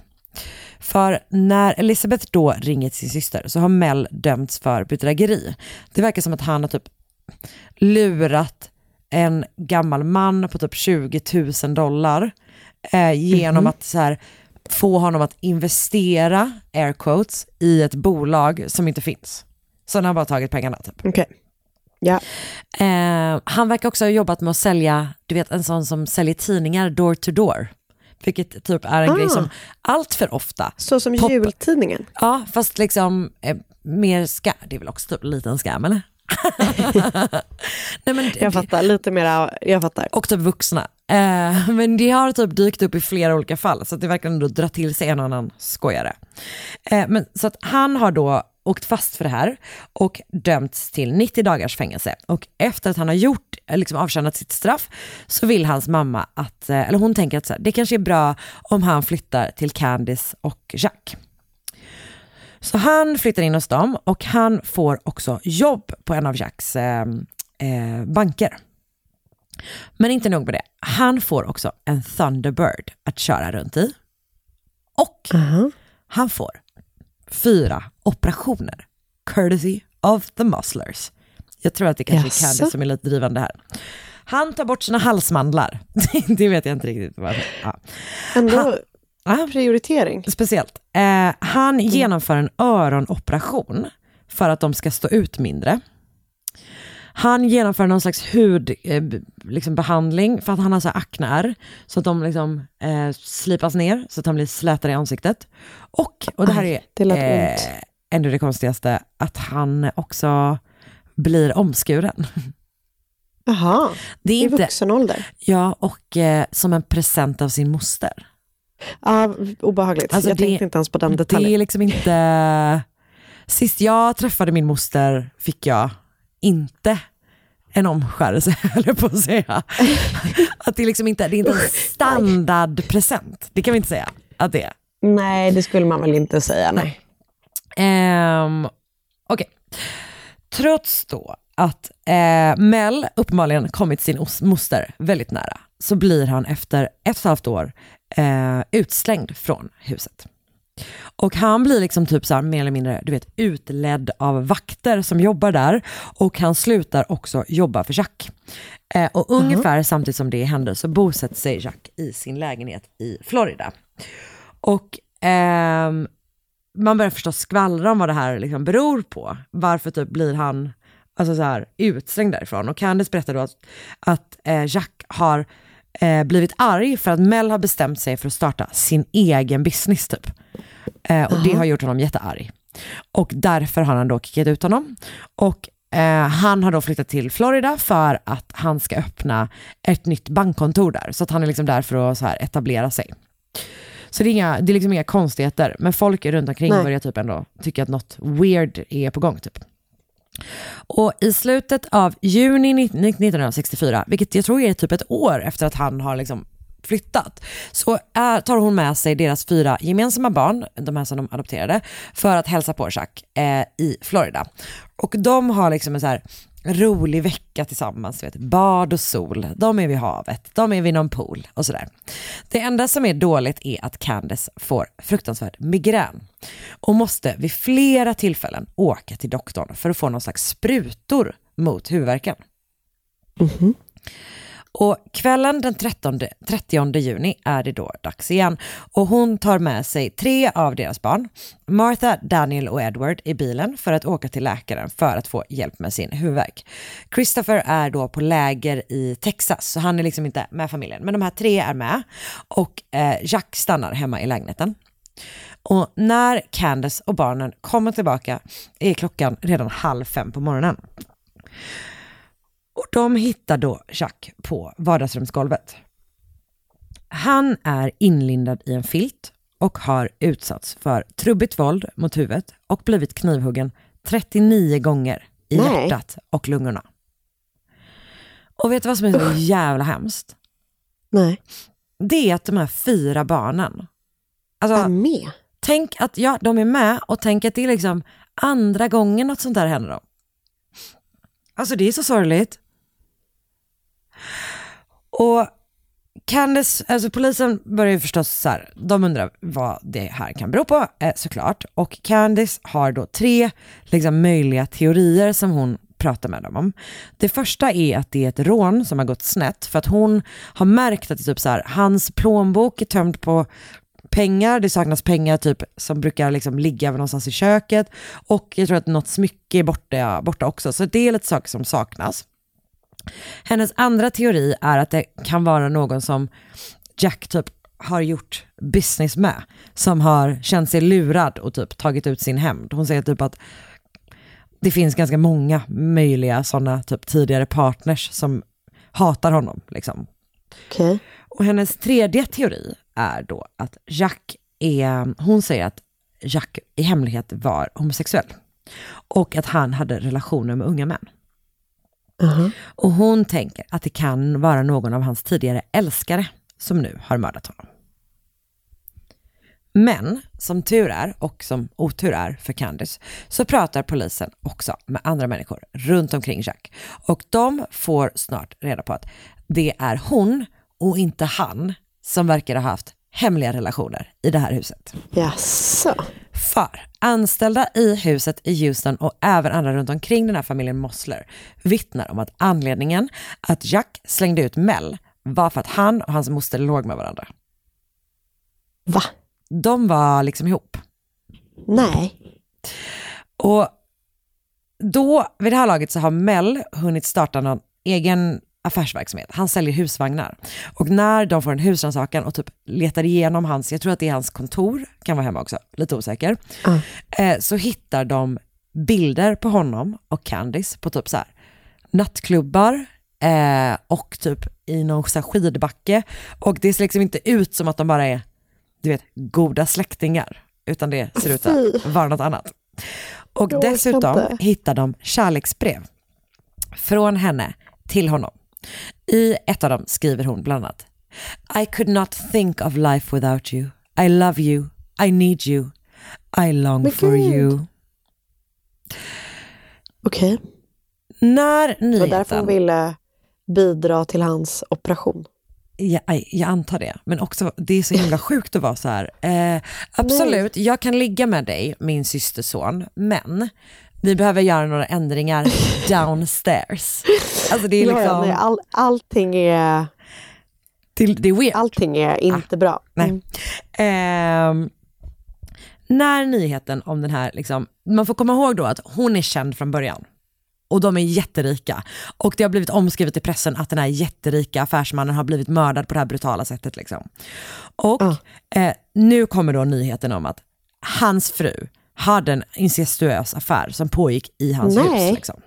För när Elizabeth då ringer till sin syster så har Mel dömts för bedrägeri. Det verkar som att han har typ lurat en gammal man på typ 20 000 dollar eh, genom att så här, få honom att investera, air quotes, i ett bolag som inte finns. Så han har bara tagit pengarna typ. Okej. Ja. Eh, han verkar också ha jobbat med att sälja, du vet en sån som säljer tidningar door to door. Vilket typ är en Ah. grej som allt för ofta Så som Pop- jultidningen. Ja, fast liksom eh, mer ska, det är väl också typ lite en scam eller? Nej, men, Jag fattar, lite mera, jag fattar. och typ vuxna. Eh, men det har typ dykt upp i flera olika fall, så det verkar ändå dra till sig en annan skojare. Eh, men, så att han har då åkt fast för det här och dömts till 90 dagars fängelse. Och efter att han har gjort, liksom avtjänat sitt straff, så vill hans mamma att, eh, eller hon tänker att så här, det kanske är bra om han flyttar till Candice och Jack. Så han flyttar in hos dem och han får också jobb på en av Jacks eh, eh, banker. Men inte nog med det, han får också en Thunderbird att köra runt i. Och han får fyra operationer, courtesy of the musclers. Jag tror att det kanske är Jaså? Candice som är lite drivande här. Han tar bort sina halsmandlar. det vet jag inte riktigt varför. Ja. Ändå Ja. prioritering. Speciellt. Eh, han genomför en öronoperation för att de ska stå ut mindre. Han genomför någon slags hudbehandling eh, liksom behandling för att han har så akneär. Så att de liksom, eh, slipas ner så att han blir slätare i ansiktet. Och, och det här Aj, är det ont. ändå det konstigaste, att han också blir omskuren. Jaha, Det är i inte, vuxen ålder. ja, och eh, som en present av sin moster. Ja, obehagligt. Alltså jag det- tänkte inte ens på den Det detaljen. är liksom inte... Sist jag träffade min moster fick jag inte en omskärelse, jag på att säga. Att det är liksom inte, det är inte en standardpresent. Det kan vi inte säga att det är. Nej, det skulle man väl inte säga. Nej. Ehm, Okej. Trots då att eh, Mel uppenbarligen kommit sin os- moster väldigt nära, så blir han efter ett och ett halvt år eh, utslängd från huset. Och han blir liksom typ så här, mer eller mindre du vet, utledd av vakter som jobbar där och han slutar också jobba för Jack. Eh, och ungefär samtidigt som det händer så bosätter sig Jack i sin lägenhet i Florida. Och ehm, man börjar förstås skvallra om vad det här liksom beror på. Varför typ blir han alltså så här, utslängd därifrån? Och Candice berättar då att, att eh, Jack har eh, blivit arg för att Mel har bestämt sig för att starta sin egen business typ. Eh, och det har gjort honom jättearg. Och därför har han då kickat ut honom. Och Eh, han har då flyttat till Florida för att han ska öppna ett nytt bankkontor där. Så att han är liksom där för att så här etablera sig. Så det är, inga, det är liksom inga konstigheter, men folk runt omkring Nej. börjar typ ändå tycka att något weird är på gång. Typ. Och i slutet av juni 1964, vilket jag tror är typ ett år efter att han har liksom flyttat, så är, tar hon med sig deras fyra gemensamma barn, de här som de adopterade, för att hälsa på Jacques eh, i Florida. Och de har liksom en så här rolig vecka tillsammans, vet, bad och sol, de är vid havet, de är vid någon pool och sådär. Det enda som är dåligt är att Candace får fruktansvärd migrän och måste vid flera tillfällen åka till doktorn för att få någon slags sprutor mot huvudvärken. Mhm. Och kvällen den 13, 30 juni är det då dags igen och hon tar med sig tre av deras barn, Martha, Daniel och Edward i bilen för att åka till läkaren för att få hjälp med sin huvudvärk. Christopher är då på läger i Texas så han är liksom inte med familjen, men de här tre är med och eh, Jack stannar hemma i lägenheten. Och när Candace och barnen kommer tillbaka är klockan redan halv fem på morgonen. Och de hittar då Jack på vardagsrumsgolvet. Han är inlindad i en filt och har utsatts för trubbigt våld mot huvudet och blivit knivhuggen 39 gånger i Nej. hjärtat och lungorna. Och vet du vad som är så jävla hemskt? Nej. Det är att de här fyra barnen, alltså, Är med? tänk att ja, de är med och tänk att det är liksom andra gången något sånt där händer dem. Alltså det är så sorgligt. Och Candice, alltså polisen börjar ju förstås så här, de undrar vad det här kan bero på eh, såklart. Och Candice har då tre liksom, möjliga teorier som hon pratar med dem om. Det första är att det är ett rån som har gått snett för att hon har märkt att det typ så här, hans plånbok är tömd på pengar, det saknas pengar typ som brukar liksom ligga någonstans i köket och jag tror att något smycke är borta, borta också. Så det är lite saker som saknas. Hennes andra teori är att det kan vara någon som Jack typ har gjort business med, som har känt sig lurad och typ tagit ut sin hämnd. Hon säger typ att det finns ganska många möjliga sådana typ tidigare partners som hatar honom. Liksom. Okej. Och hennes tredje teori är då att Jack är, hon säger att Jack i hemlighet var homosexuell. Och att han hade relationer med unga män. Mhm. Och hon tänker att det kan vara någon av hans tidigare älskare som nu har mördat honom. Men som tur är och som otur är för Candice så pratar polisen också med andra människor runt omkring Jack. Och de får snart reda på att det är hon och inte han som verkar ha haft hemliga relationer i det här huset. Jaså? För anställda i huset i Houston och även andra runt omkring den här familjen Mossler vittnar om att anledningen att Jack slängde ut Mel var för att han och hans moster låg med varandra. Va? De var liksom ihop. Nej. Och då, vid det här laget så har Mel hunnit starta någon egen affärsverksamhet. Han säljer husvagnar. Och när de får en husrannsakan och typ letar igenom hans, jag tror att det är hans kontor, kan vara hemma också, lite osäker, eh, så hittar de bilder på honom och Candice på typ så här nattklubbar eh, och typ i någon så här skidbacke. Och det ser liksom inte ut som att de bara är, du vet, goda släktingar, utan det ser ut att vara något annat. Och dessutom hittar de kärleksbrev från henne till honom. I ett av dem skriver hon bland annat I could not think of life without you. I love you. I need you. I long Men for gud. you. Okej. När Det var därför hon nyheten, ville bidra till hans operation. jag, jag antar det, men också det är så himla sjukt att vara så här. Eh, absolut, jag kan ligga med dig, min systerson, men vi behöver göra några ändringar downstairs. Alltså det är Ja, ja, liksom, nej, all, allting, är, det, det är weird. allting är inte bra. Nej. Mm. Ehm, när nyheten om den här, liksom, man får komma ihåg då att hon är känd från början. Och de är jätterika. Och det har blivit omskrivet i pressen att den här jätterika affärsmannen har blivit mördad på det här brutala sättet. Liksom. Och Ja. eh, nu kommer då nyheten om att hans fru hade en incestuös affär som pågick i hans Nej. hus. Liksom.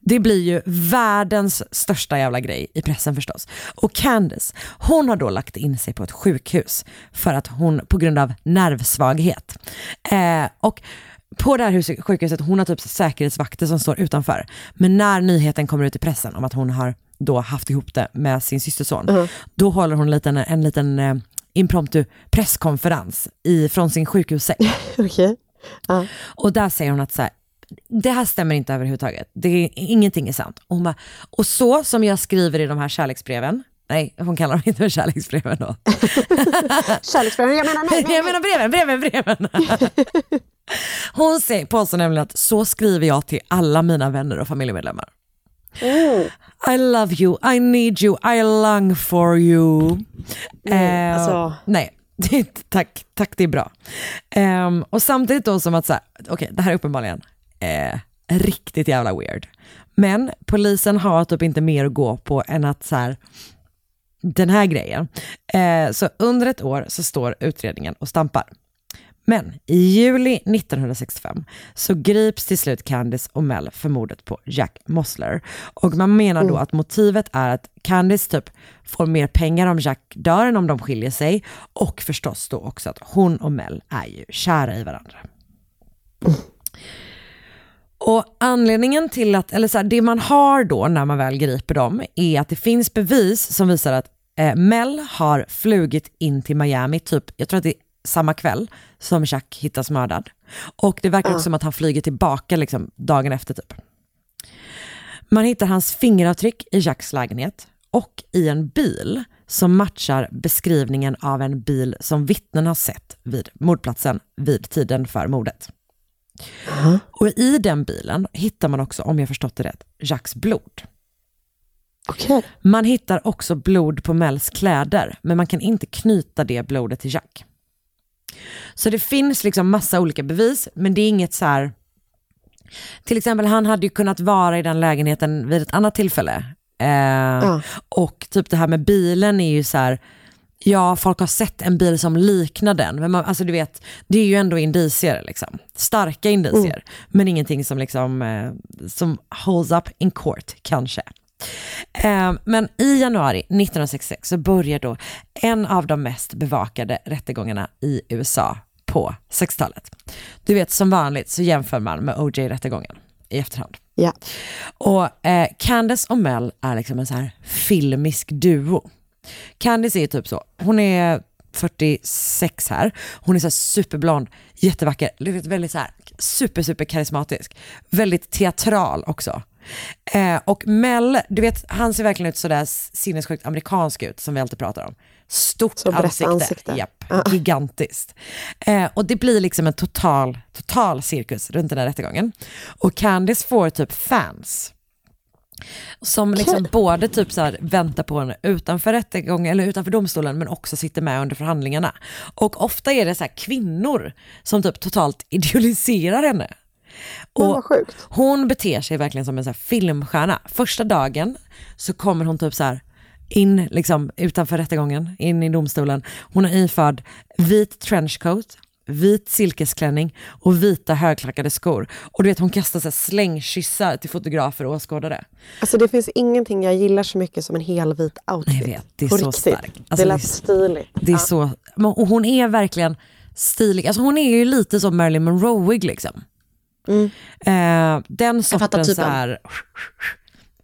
Det blir ju världens största jävla grej i pressen förstås. Och Candice, hon har då lagt in sig på ett sjukhus för att hon, på grund av nervsvaghet. Eh, och på det här hus, sjukhuset, hon har typ säkerhetsvakter som står utanför. Men när nyheten kommer ut i pressen om att hon har då haft ihop det med sin systerson, då håller hon en liten, en liten eh, impromptu presskonferens i, från sin sjukhussäng. Okej. Ja. Och där säger hon att så här, det här stämmer inte överhuvudtaget. Det är, ingenting är sant. Och, hon bara, och så som jag skriver i de här kärleksbreven, nej hon kallar dem inte för kärleksbreven då. Kärleksbreven, jag menar nej. nej, Jag menar breven, breven, breven. Hon säger, påstår nämligen att så skriver jag till alla mina vänner och familjemedlemmar. I love you, I need you, I long for you. Nej, Eh, alltså. Nej, tack, tack det är bra. Um, och samtidigt då som att så här, okej det här är uppenbarligen eh, riktigt jävla weird. Men polisen har typ inte mer att gå på än att så här, den här grejen. Eh, så under ett år så står utredningen och stampar. Men i juli 1965 så grips till slut Candice och Mel för mordet på Jack Mossler. Och man menar då att motivet är att Candice typ får mer pengar om Jack dör än om de skiljer sig. Och förstås då också att hon och Mel är ju kära i varandra. Och anledningen till att, eller så här, det man har då när man väl griper dem är att det finns bevis som visar att eh, Mel har flugit in till Miami, typ, jag tror att det är samma kväll som Jack hittas mördad. Och det verkar också som att han flyger tillbaka liksom, dagen efter typ. Man hittar hans fingeravtryck i Jacks lägenhet och i en bil som matchar beskrivningen av en bil som vittnen har sett vid mordplatsen vid tiden för mordet. Och i den bilen hittar man också, om jag förstått det rätt, Jacks blod. Okej. Man hittar också blod på Mels kläder, men man kan inte knyta det blodet till Jack. Så det finns liksom massa olika bevis, men det är inget så här... Till exempel, han hade ju kunnat vara i den lägenheten vid ett annat tillfälle. Eh, Och typ det här med bilen är ju så här, ja folk har sett en bil som liknar den, men man, alltså du vet, det är ju ändå indicier liksom. Starka indicier, men ingenting som liksom, eh, som holds up in court kanske. Eh, men i januari 1966 så börjar då en av de mest bevakade rättegångarna i USA på 60-talet. Du vet som vanligt så jämför man med OJ-rättegången i efterhand. Ja. Och eh, Candice och Mel är liksom en så här filmisk duo. Candice är typ så, hon är 46 här, hon är så superblond, jättevacker, väldigt så här super super karismatisk, väldigt teatral också. Eh, och Mel, du vet han ser verkligen ut sådär sinnessjukt amerikansk ut som vi alltid pratar om. Stort Så ansikte, ansikte. Japp, gigantiskt. Eh, och det blir liksom en total, total cirkus runt den här rättegången. Och Candice får typ fans. Som liksom både typ så här väntar på henne utanför rättegången eller utanför domstolen men också sitter med under förhandlingarna. Och ofta är det så här kvinnor som typ totalt idealiserar henne. Sjukt. Hon beter sig verkligen som en så filmstjärna. Första dagen så kommer hon typ så här in liksom utanför rättegången, in i domstolen. Hon är iförd vit trenchcoat, vit silkesklänning och vita högklackade skor. Och du vet hon kastar så slängkyssar till fotografer och åskådare. Alltså det finns ingenting jag gillar så mycket som en helvit outfit. Jag vet, det är På så riktigt. starkt. Alltså, det lät stiligt. Det är så, men- och hon är verkligen stilig. Alltså hon är ju lite som Marilyn Monroeig liksom. Eh, den sortens så typen. här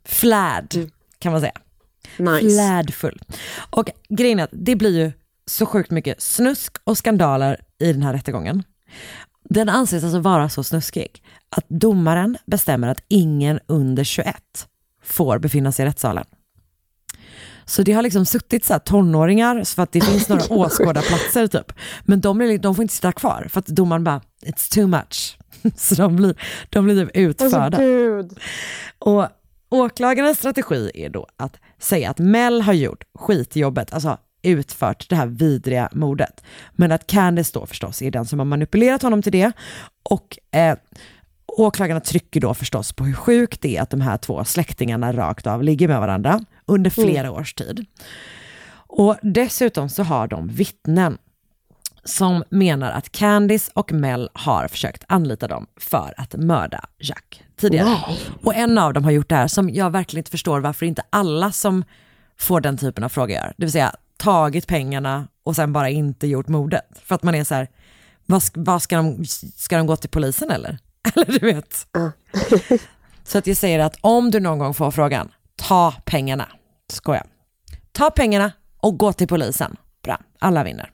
flärd kan man säga. Nice. Flärdfull. Och grejen är att det blir ju så sjukt mycket snusk och skandaler i den här rättegången. Den anses alltså vara så snuskig att domaren bestämmer att ingen under 21 får befinna sig i rättssalen. Så det har liksom suttit så här tonåringar för att det finns några åskådarplatser typ. Men de, de får inte sitta kvar för att domaren bara, it's too much. Så de blir, de blir typ utförda. Alltså. Och åklagarens strategi är då att säga att Mel har gjort skitjobbet, alltså utfört det här vidriga mordet. Men att Candice då förstås är den som har manipulerat honom till det. Och eh, åklagarna trycker då förstås på hur sjukt det är att de här två släktingarna rakt av ligger med varandra under flera års tid. Och dessutom så har de vittnen som menar att Candice och Mel har försökt anlita dem för att mörda Jack tidigare. Och en av dem har gjort det här som jag verkligen inte förstår varför inte alla som får den typen av frågor gör. Det vill säga tagit pengarna och sen bara inte gjort mordet. För att man är så här, vad, vad ska, de, ska de gå till polisen eller? Eller du vet. så att jag säger att om du någon gång får frågan, ta pengarna. Skoja. Ta pengarna och gå till polisen. Bra, alla vinner.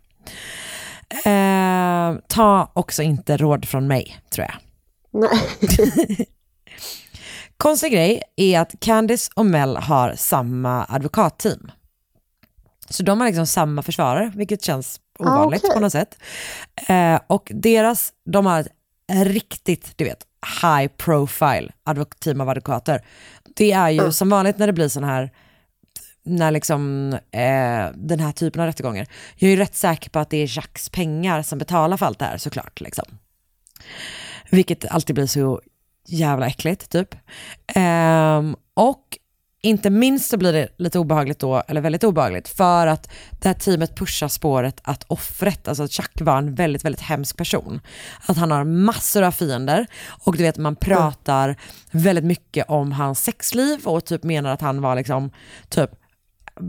Eh, ta också inte råd från mig, tror jag. Nej. Konstig grej är att Candice och Mel har samma advokatteam. Så de har liksom samma försvarare, vilket känns ovanligt okej. på något sätt. Eh, och deras, de har ett riktigt, du vet, high profile advok- team av advokater. Det är ju som vanligt när det blir sån här, när liksom eh, den här typen av rättegångar. Jag är ju rätt säker på att det är Jacques pengar som betalar för allt det här såklart. Liksom. Vilket alltid blir så jävla äckligt typ. Eh, och inte minst så blir det lite obehagligt då, eller väldigt obehagligt, för att det här teamet pushar spåret att offret, alltså att Chuck var en väldigt, väldigt hemsk person. Att han har massor av fiender och du vet man pratar väldigt mycket om hans sexliv och typ menar att han var liksom, typ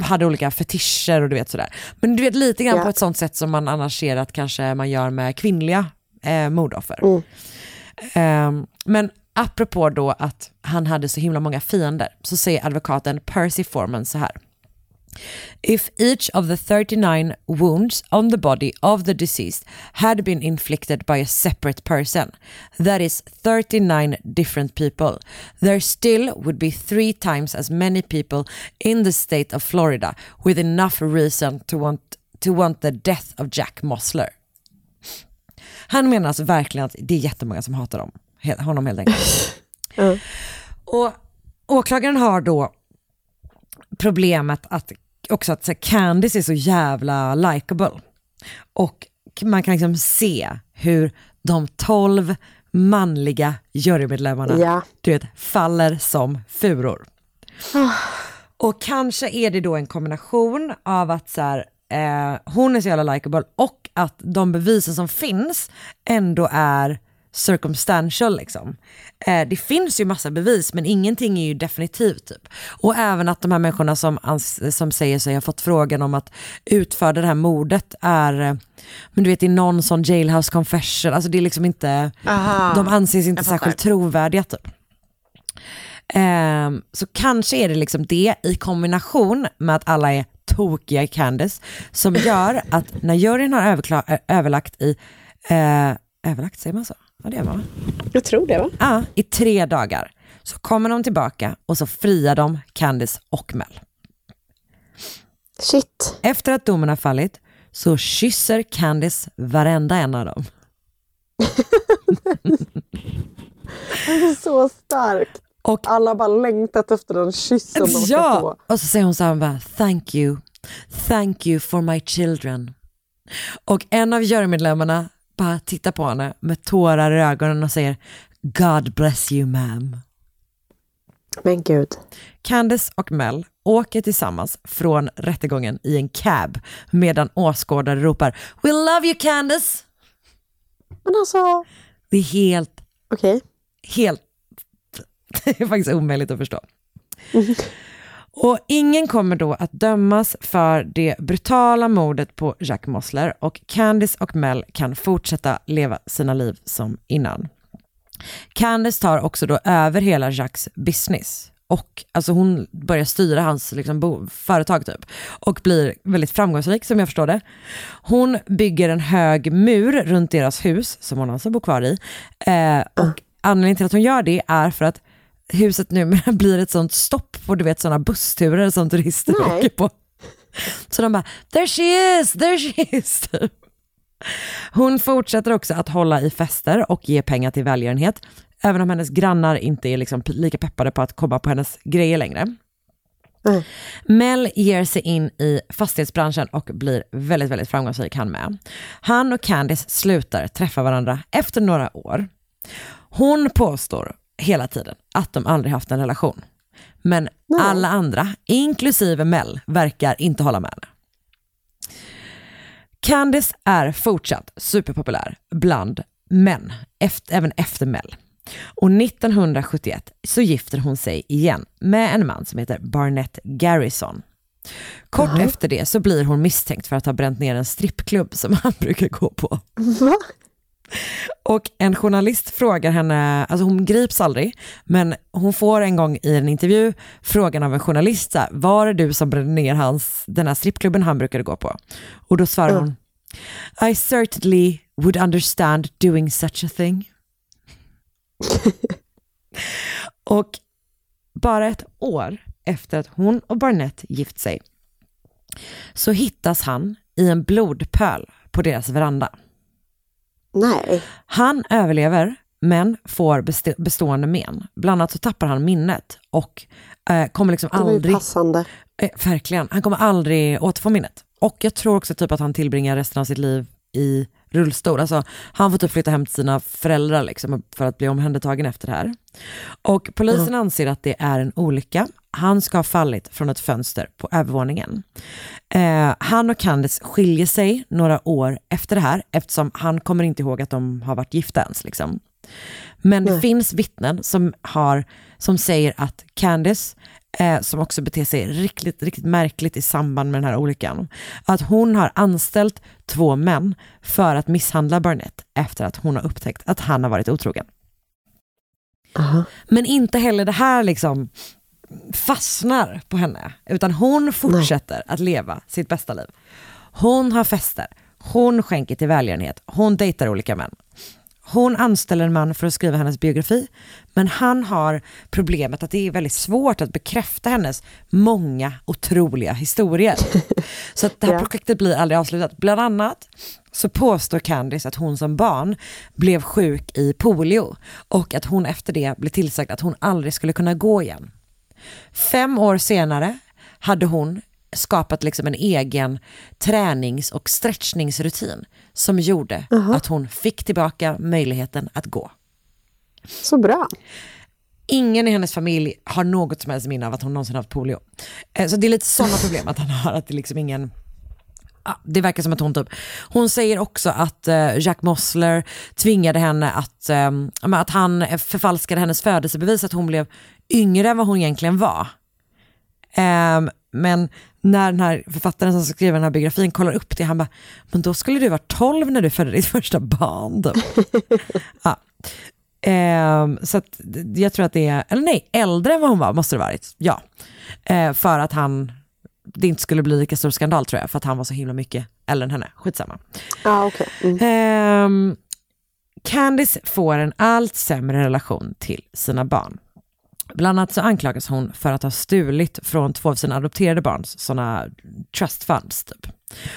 hade olika fetischer och du vet sådär. Men du vet lite grann Ja. på ett sånt sätt som man annars ser att kanske man gör med kvinnliga eh, mordoffer. Ehm, men apropå då att han hade så himla många fiender så säger advokaten Percy Foreman så här. If each of the 39 wounds on the body of the deceased had been inflicted by a separate person, that is 39 different people, there still would be three times as many people in the state of Florida with enough reason to want, to want the death of Jack Mossler. Han menar alltså verkligen att det är jättemånga som hatar dem, he- honom helt enkelt. Och åklagaren har då problemet att också att så här, Candice är så jävla likable. Och man kan liksom se hur de tolv manliga jurymedlemmarna Ja. du vet, faller som furor. Och kanske är det då en kombination av att så här, eh, hon är så jävla likable och att de bevisen som finns ändå är circumstantial liksom. Eh, det finns ju massa bevis men ingenting är ju definitivt typ. Och även att de här människorna som, som säger sig ha fått frågan om att utföra det här mordet är, eh, men du vet i någon sån jailhouse confession, alltså det är liksom inte, Aha. de anses inte särskilt trovärdiga typ. Ehm, så kanske är det liksom det i kombination med att alla är tokiga i Candice som gör att när juryn har överlagt i, eh, överlagt säger man så? Ja det gör man va? Jag tror det va? Ja, i tre dagar så kommer de tillbaka och så friar de Candice och Mel. Shit. Efter att domen har fallit så kysser Candice varenda en av dem. Det är så starkt. Och Alla bara längtat efter den kyssen de ska Ja, få. och så säger hon så här bara, thank you, thank you for my children. Och en av jurymedlemmarna bara tittar på henne med tårar i ögonen och säger, God bless you ma'am. Men gud. Candice och Mel åker tillsammans från rättegången i en cab medan åskådare ropar We love you Candice! Men alltså, Det är helt, okej. helt, det är faktiskt omöjligt att förstå. Och ingen kommer då att dömas för det brutala mordet på Jack Mossler och Candice och Mel kan fortsätta leva sina liv som innan. Candice tar också då över hela Jacks business och alltså hon börjar styra hans liksom, bo- företag typ och blir väldigt framgångsrik som jag förstår det. Hon bygger en hög mur runt deras hus som hon alltså bor kvar i eh, och anledningen till att hon gör det är för att huset numera blir ett sånt stopp på du vet sådana bussturer som turister Nej. åker på. Så de bara, there she is, there she is. Hon fortsätter också att hålla i fester och ge pengar till välgörenhet, även om hennes grannar inte är liksom lika peppade på att komma på hennes grejer längre. Mm. Mel ger sig in i fastighetsbranschen och blir väldigt, väldigt framgångsrik han med. Han och Candice slutar träffa varandra efter några år. Hon påstår hela tiden att de aldrig haft en relation. Men alla andra, inklusive Mel, verkar inte hålla med henne. Candice är fortsatt superpopulär bland män, efter, även efter Mel. Och 1971 så gifter hon sig igen med en man som heter Barnett Garrison. Kort efter det så blir hon misstänkt för att ha bränt ner en strippklubb som han brukar gå på. Va? Och en journalist frågar henne, alltså hon grips aldrig, men hon får en gång i en intervju frågan av en journalist, så här, var det du som brände ner hans, den här strippklubben han brukade gå på? Och då svarar hon, I certainly would understand doing such a thing. och bara ett år efter att hon och Barnett gift sig så hittas han i en blodpöl på deras veranda. Nej. Han överlever men får best- bestående men. Bland annat så tappar han minnet och eh, kommer liksom Det var aldrig... passande. Eh, verkligen, han kommer aldrig återfå minnet. Och jag tror också typ att han tillbringar resten av sitt liv i rullstol. Alltså, han får typ flytta hem till sina föräldrar liksom, för att bli omhändertagen efter det här. Och polisen anser att det är en olycka. Han ska ha fallit från ett fönster på övervåningen. Eh, han och Candice skiljer sig några år efter det här eftersom han kommer inte ihåg att de har varit gifta ens. Liksom. Men det finns vittnen som, har, som säger att Candice, eh, som också beter sig riktigt, riktigt märkligt i samband med den här olyckan, att hon har anställt två män för att misshandla Barnett efter att hon har upptäckt att han har varit otrogen. Men inte heller det här liksom fastnar på henne, utan hon fortsätter att leva sitt bästa liv. Hon har fester, hon skänker till välgörenhet, hon dejtar olika män. Hon anställer en man för att skriva hennes biografi, men han har problemet att det är väldigt svårt att bekräfta hennes många otroliga historier. Så att det här projektet blir aldrig avslutat. Bland annat så påstår Candice att hon som barn blev sjuk i polio och att hon efter det blev tillsagd att hon aldrig skulle kunna gå igen. Fem år senare hade hon skapat liksom en egen tränings och stretchningsrutin som gjorde att hon fick tillbaka möjligheten att gå. Så bra. Ingen i hennes familj har något som helst minne av att hon någonsin haft polio. Eh, Så det är lite sådana problem att han har, att det liksom ingen det verkar som att hon typ, hon säger också att eh, Jack Mossler tvingade henne att, eh, att han förfalskade hennes födelsebevis, att hon blev yngre än vad hon egentligen var. Ehm, men när den här författaren som skrev den här biografin kollar upp det, han bara, men då skulle du vara 12 när du födde ditt första barn. ja. Ehm, så att, jag tror att det är, eller nej, äldre än vad hon var måste det varit. Ja. Eh, för att han, det inte skulle bli lika stor skandal tror jag, för att han var så himla mycket äldre än henne. Skitsamma. Ja, okej. Mm. Ehm, Candice får en allt sämre relation till sina barn. Bland annat så anklagas hon för att ha stulit från två av sina adopterade barns sådana trust funds. Typ.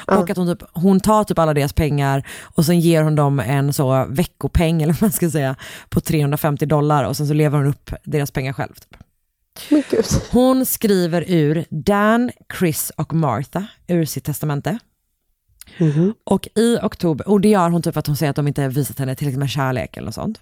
Och att hon, typ, hon tar typ alla deras pengar och sen ger hon dem en så veckopeng eller vad man ska säga på 350 dollar och sen så lever hon upp deras pengar själv. Typ. Hon skriver ur Dan, Chris och Martha ur sitt testamente. Och i oktober, och det gör hon typ för att hon säger att de inte har visat henne tillräckligt med kärlek eller något sånt.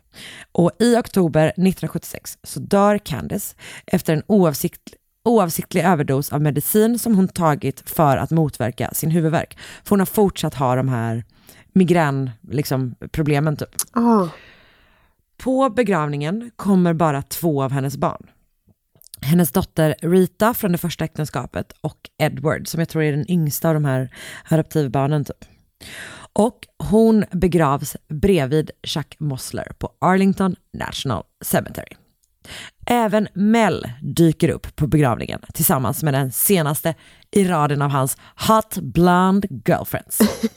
Och i oktober 1976 så dör Candice efter en oavsikt, oavsiktlig överdos av medicin som hon tagit för att motverka sin huvudvärk. För hon har fortsatt ha de här migrän, liksom, problemen typ. Ah. På begravningen kommer bara två av hennes barn. Hennes dotter Rita från det första äktenskapet och Edward som jag tror är den yngsta av de här adoptivbarnen typ. Och hon begravs bredvid Chuck Mossler på Arlington National Cemetery. Även Mel dyker upp på begravningen tillsammans med den senaste i raden av hans hot blonde girlfriends.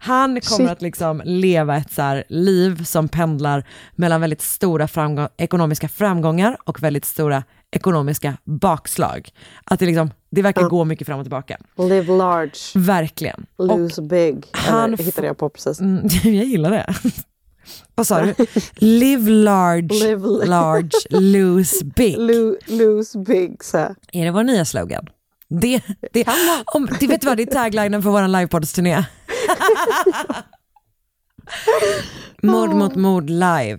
Han kommer Shit. att liksom leva ett så liv som pendlar mellan väldigt stora framgång, ekonomiska framgångar och väldigt stora ekonomiska bakslag. Att det, liksom, det verkar gå mycket fram och tillbaka. Live large, Verkligen. Och lose big. han Eller hittade jag på precis. Mm, jag gillar det. Vad sa du? Live large, Live la- large, lose big. Lo- lose big, så. Är det vår nya slogan? Det, det, om, det vet du vad, det är taglinen för vår livepods-turné. mord mot mord live.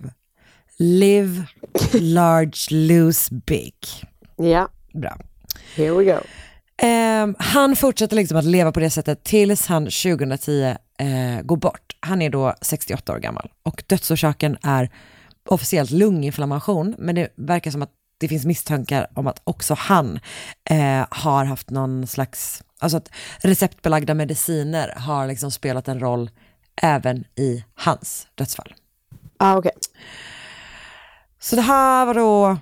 Live large, lose big. Ja, Bra. here we go. Ehm, han fortsätter liksom att leva på det sättet tills han 2010 eh, går bort. Han är då 68 år gammal och dödsorsaken är officiellt lunginflammation, men det verkar som att det finns misstankar om att också han eh, har haft någon slags, alltså att receptbelagda mediciner har liksom spelat en roll även i hans dödsfall. Ah, okay. Så det här var då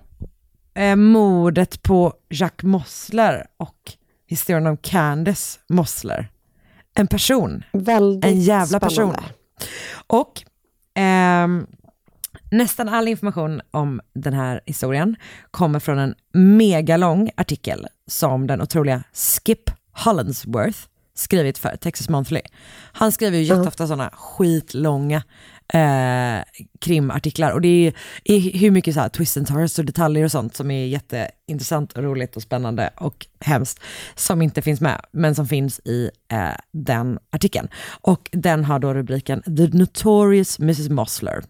eh, mordet på Jacques Mossler och historien om Candace Mossler. En person. Väldigt en jävla person. spännande. Och ehm, nästan all information om den här historien kommer från en megalång artikel som den otroliga Skip Hollandsworth skrivit för Texas Monthly. Han skriver ju jätteofta sådana skitlånga eh, krimartiklar och det är, är hur mycket så här twist and turns och detaljer och sånt som är jätteintressant och roligt och spännande och hemskt som inte finns med men som finns i eh, den artikeln. Och den har då rubriken The Notorious Mrs Mossler.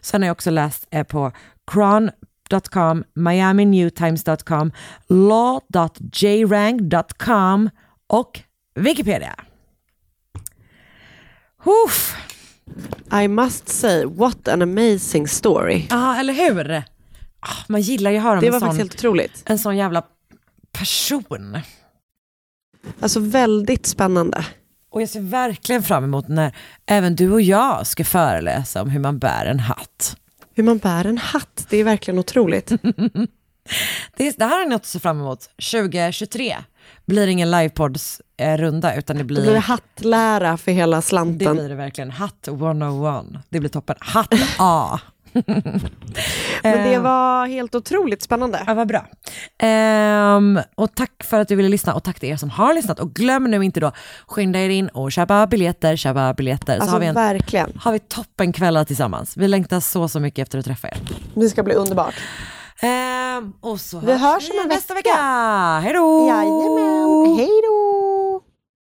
Sen har jag också läst eh, på Cron.com, miaminewtimes.com, law.jrang.com och Wikipedia. Uff. I must say, what an amazing story. Ja, eller hur? Ah, Man gillar ju att höra om Det en var sån, faktiskt helt otroligt. en sån jävla person. Alltså väldigt spännande. Och jag ser verkligen fram emot när även du och jag ska föreläsa om hur man bär en hatt. Hur man bär en hatt, det är verkligen otroligt. Det, är, det här är något att se fram emot. 2023 blir ingen livepodds-runda utan det blir, blir det hattlära för hela det slanten. blir det verkligen hatt 101. Det blir toppen. Hatt A. Men det var helt otroligt spännande. Ja, vad bra. Ehm, och tack för att du ville lyssna och tack till er som har lyssnat. Och glöm nu inte då, skynda er in och köpa biljetter, köpa biljetter. Så Alltså har vi, en, verkligen. har vi toppenkvällar tillsammans. Vi längtar så, så mycket efter att träffa er. Det ska bli underbart. Ehm, och så Vi hörs om en nästa vecka. vecka. Hej då! Jajamän, hej då!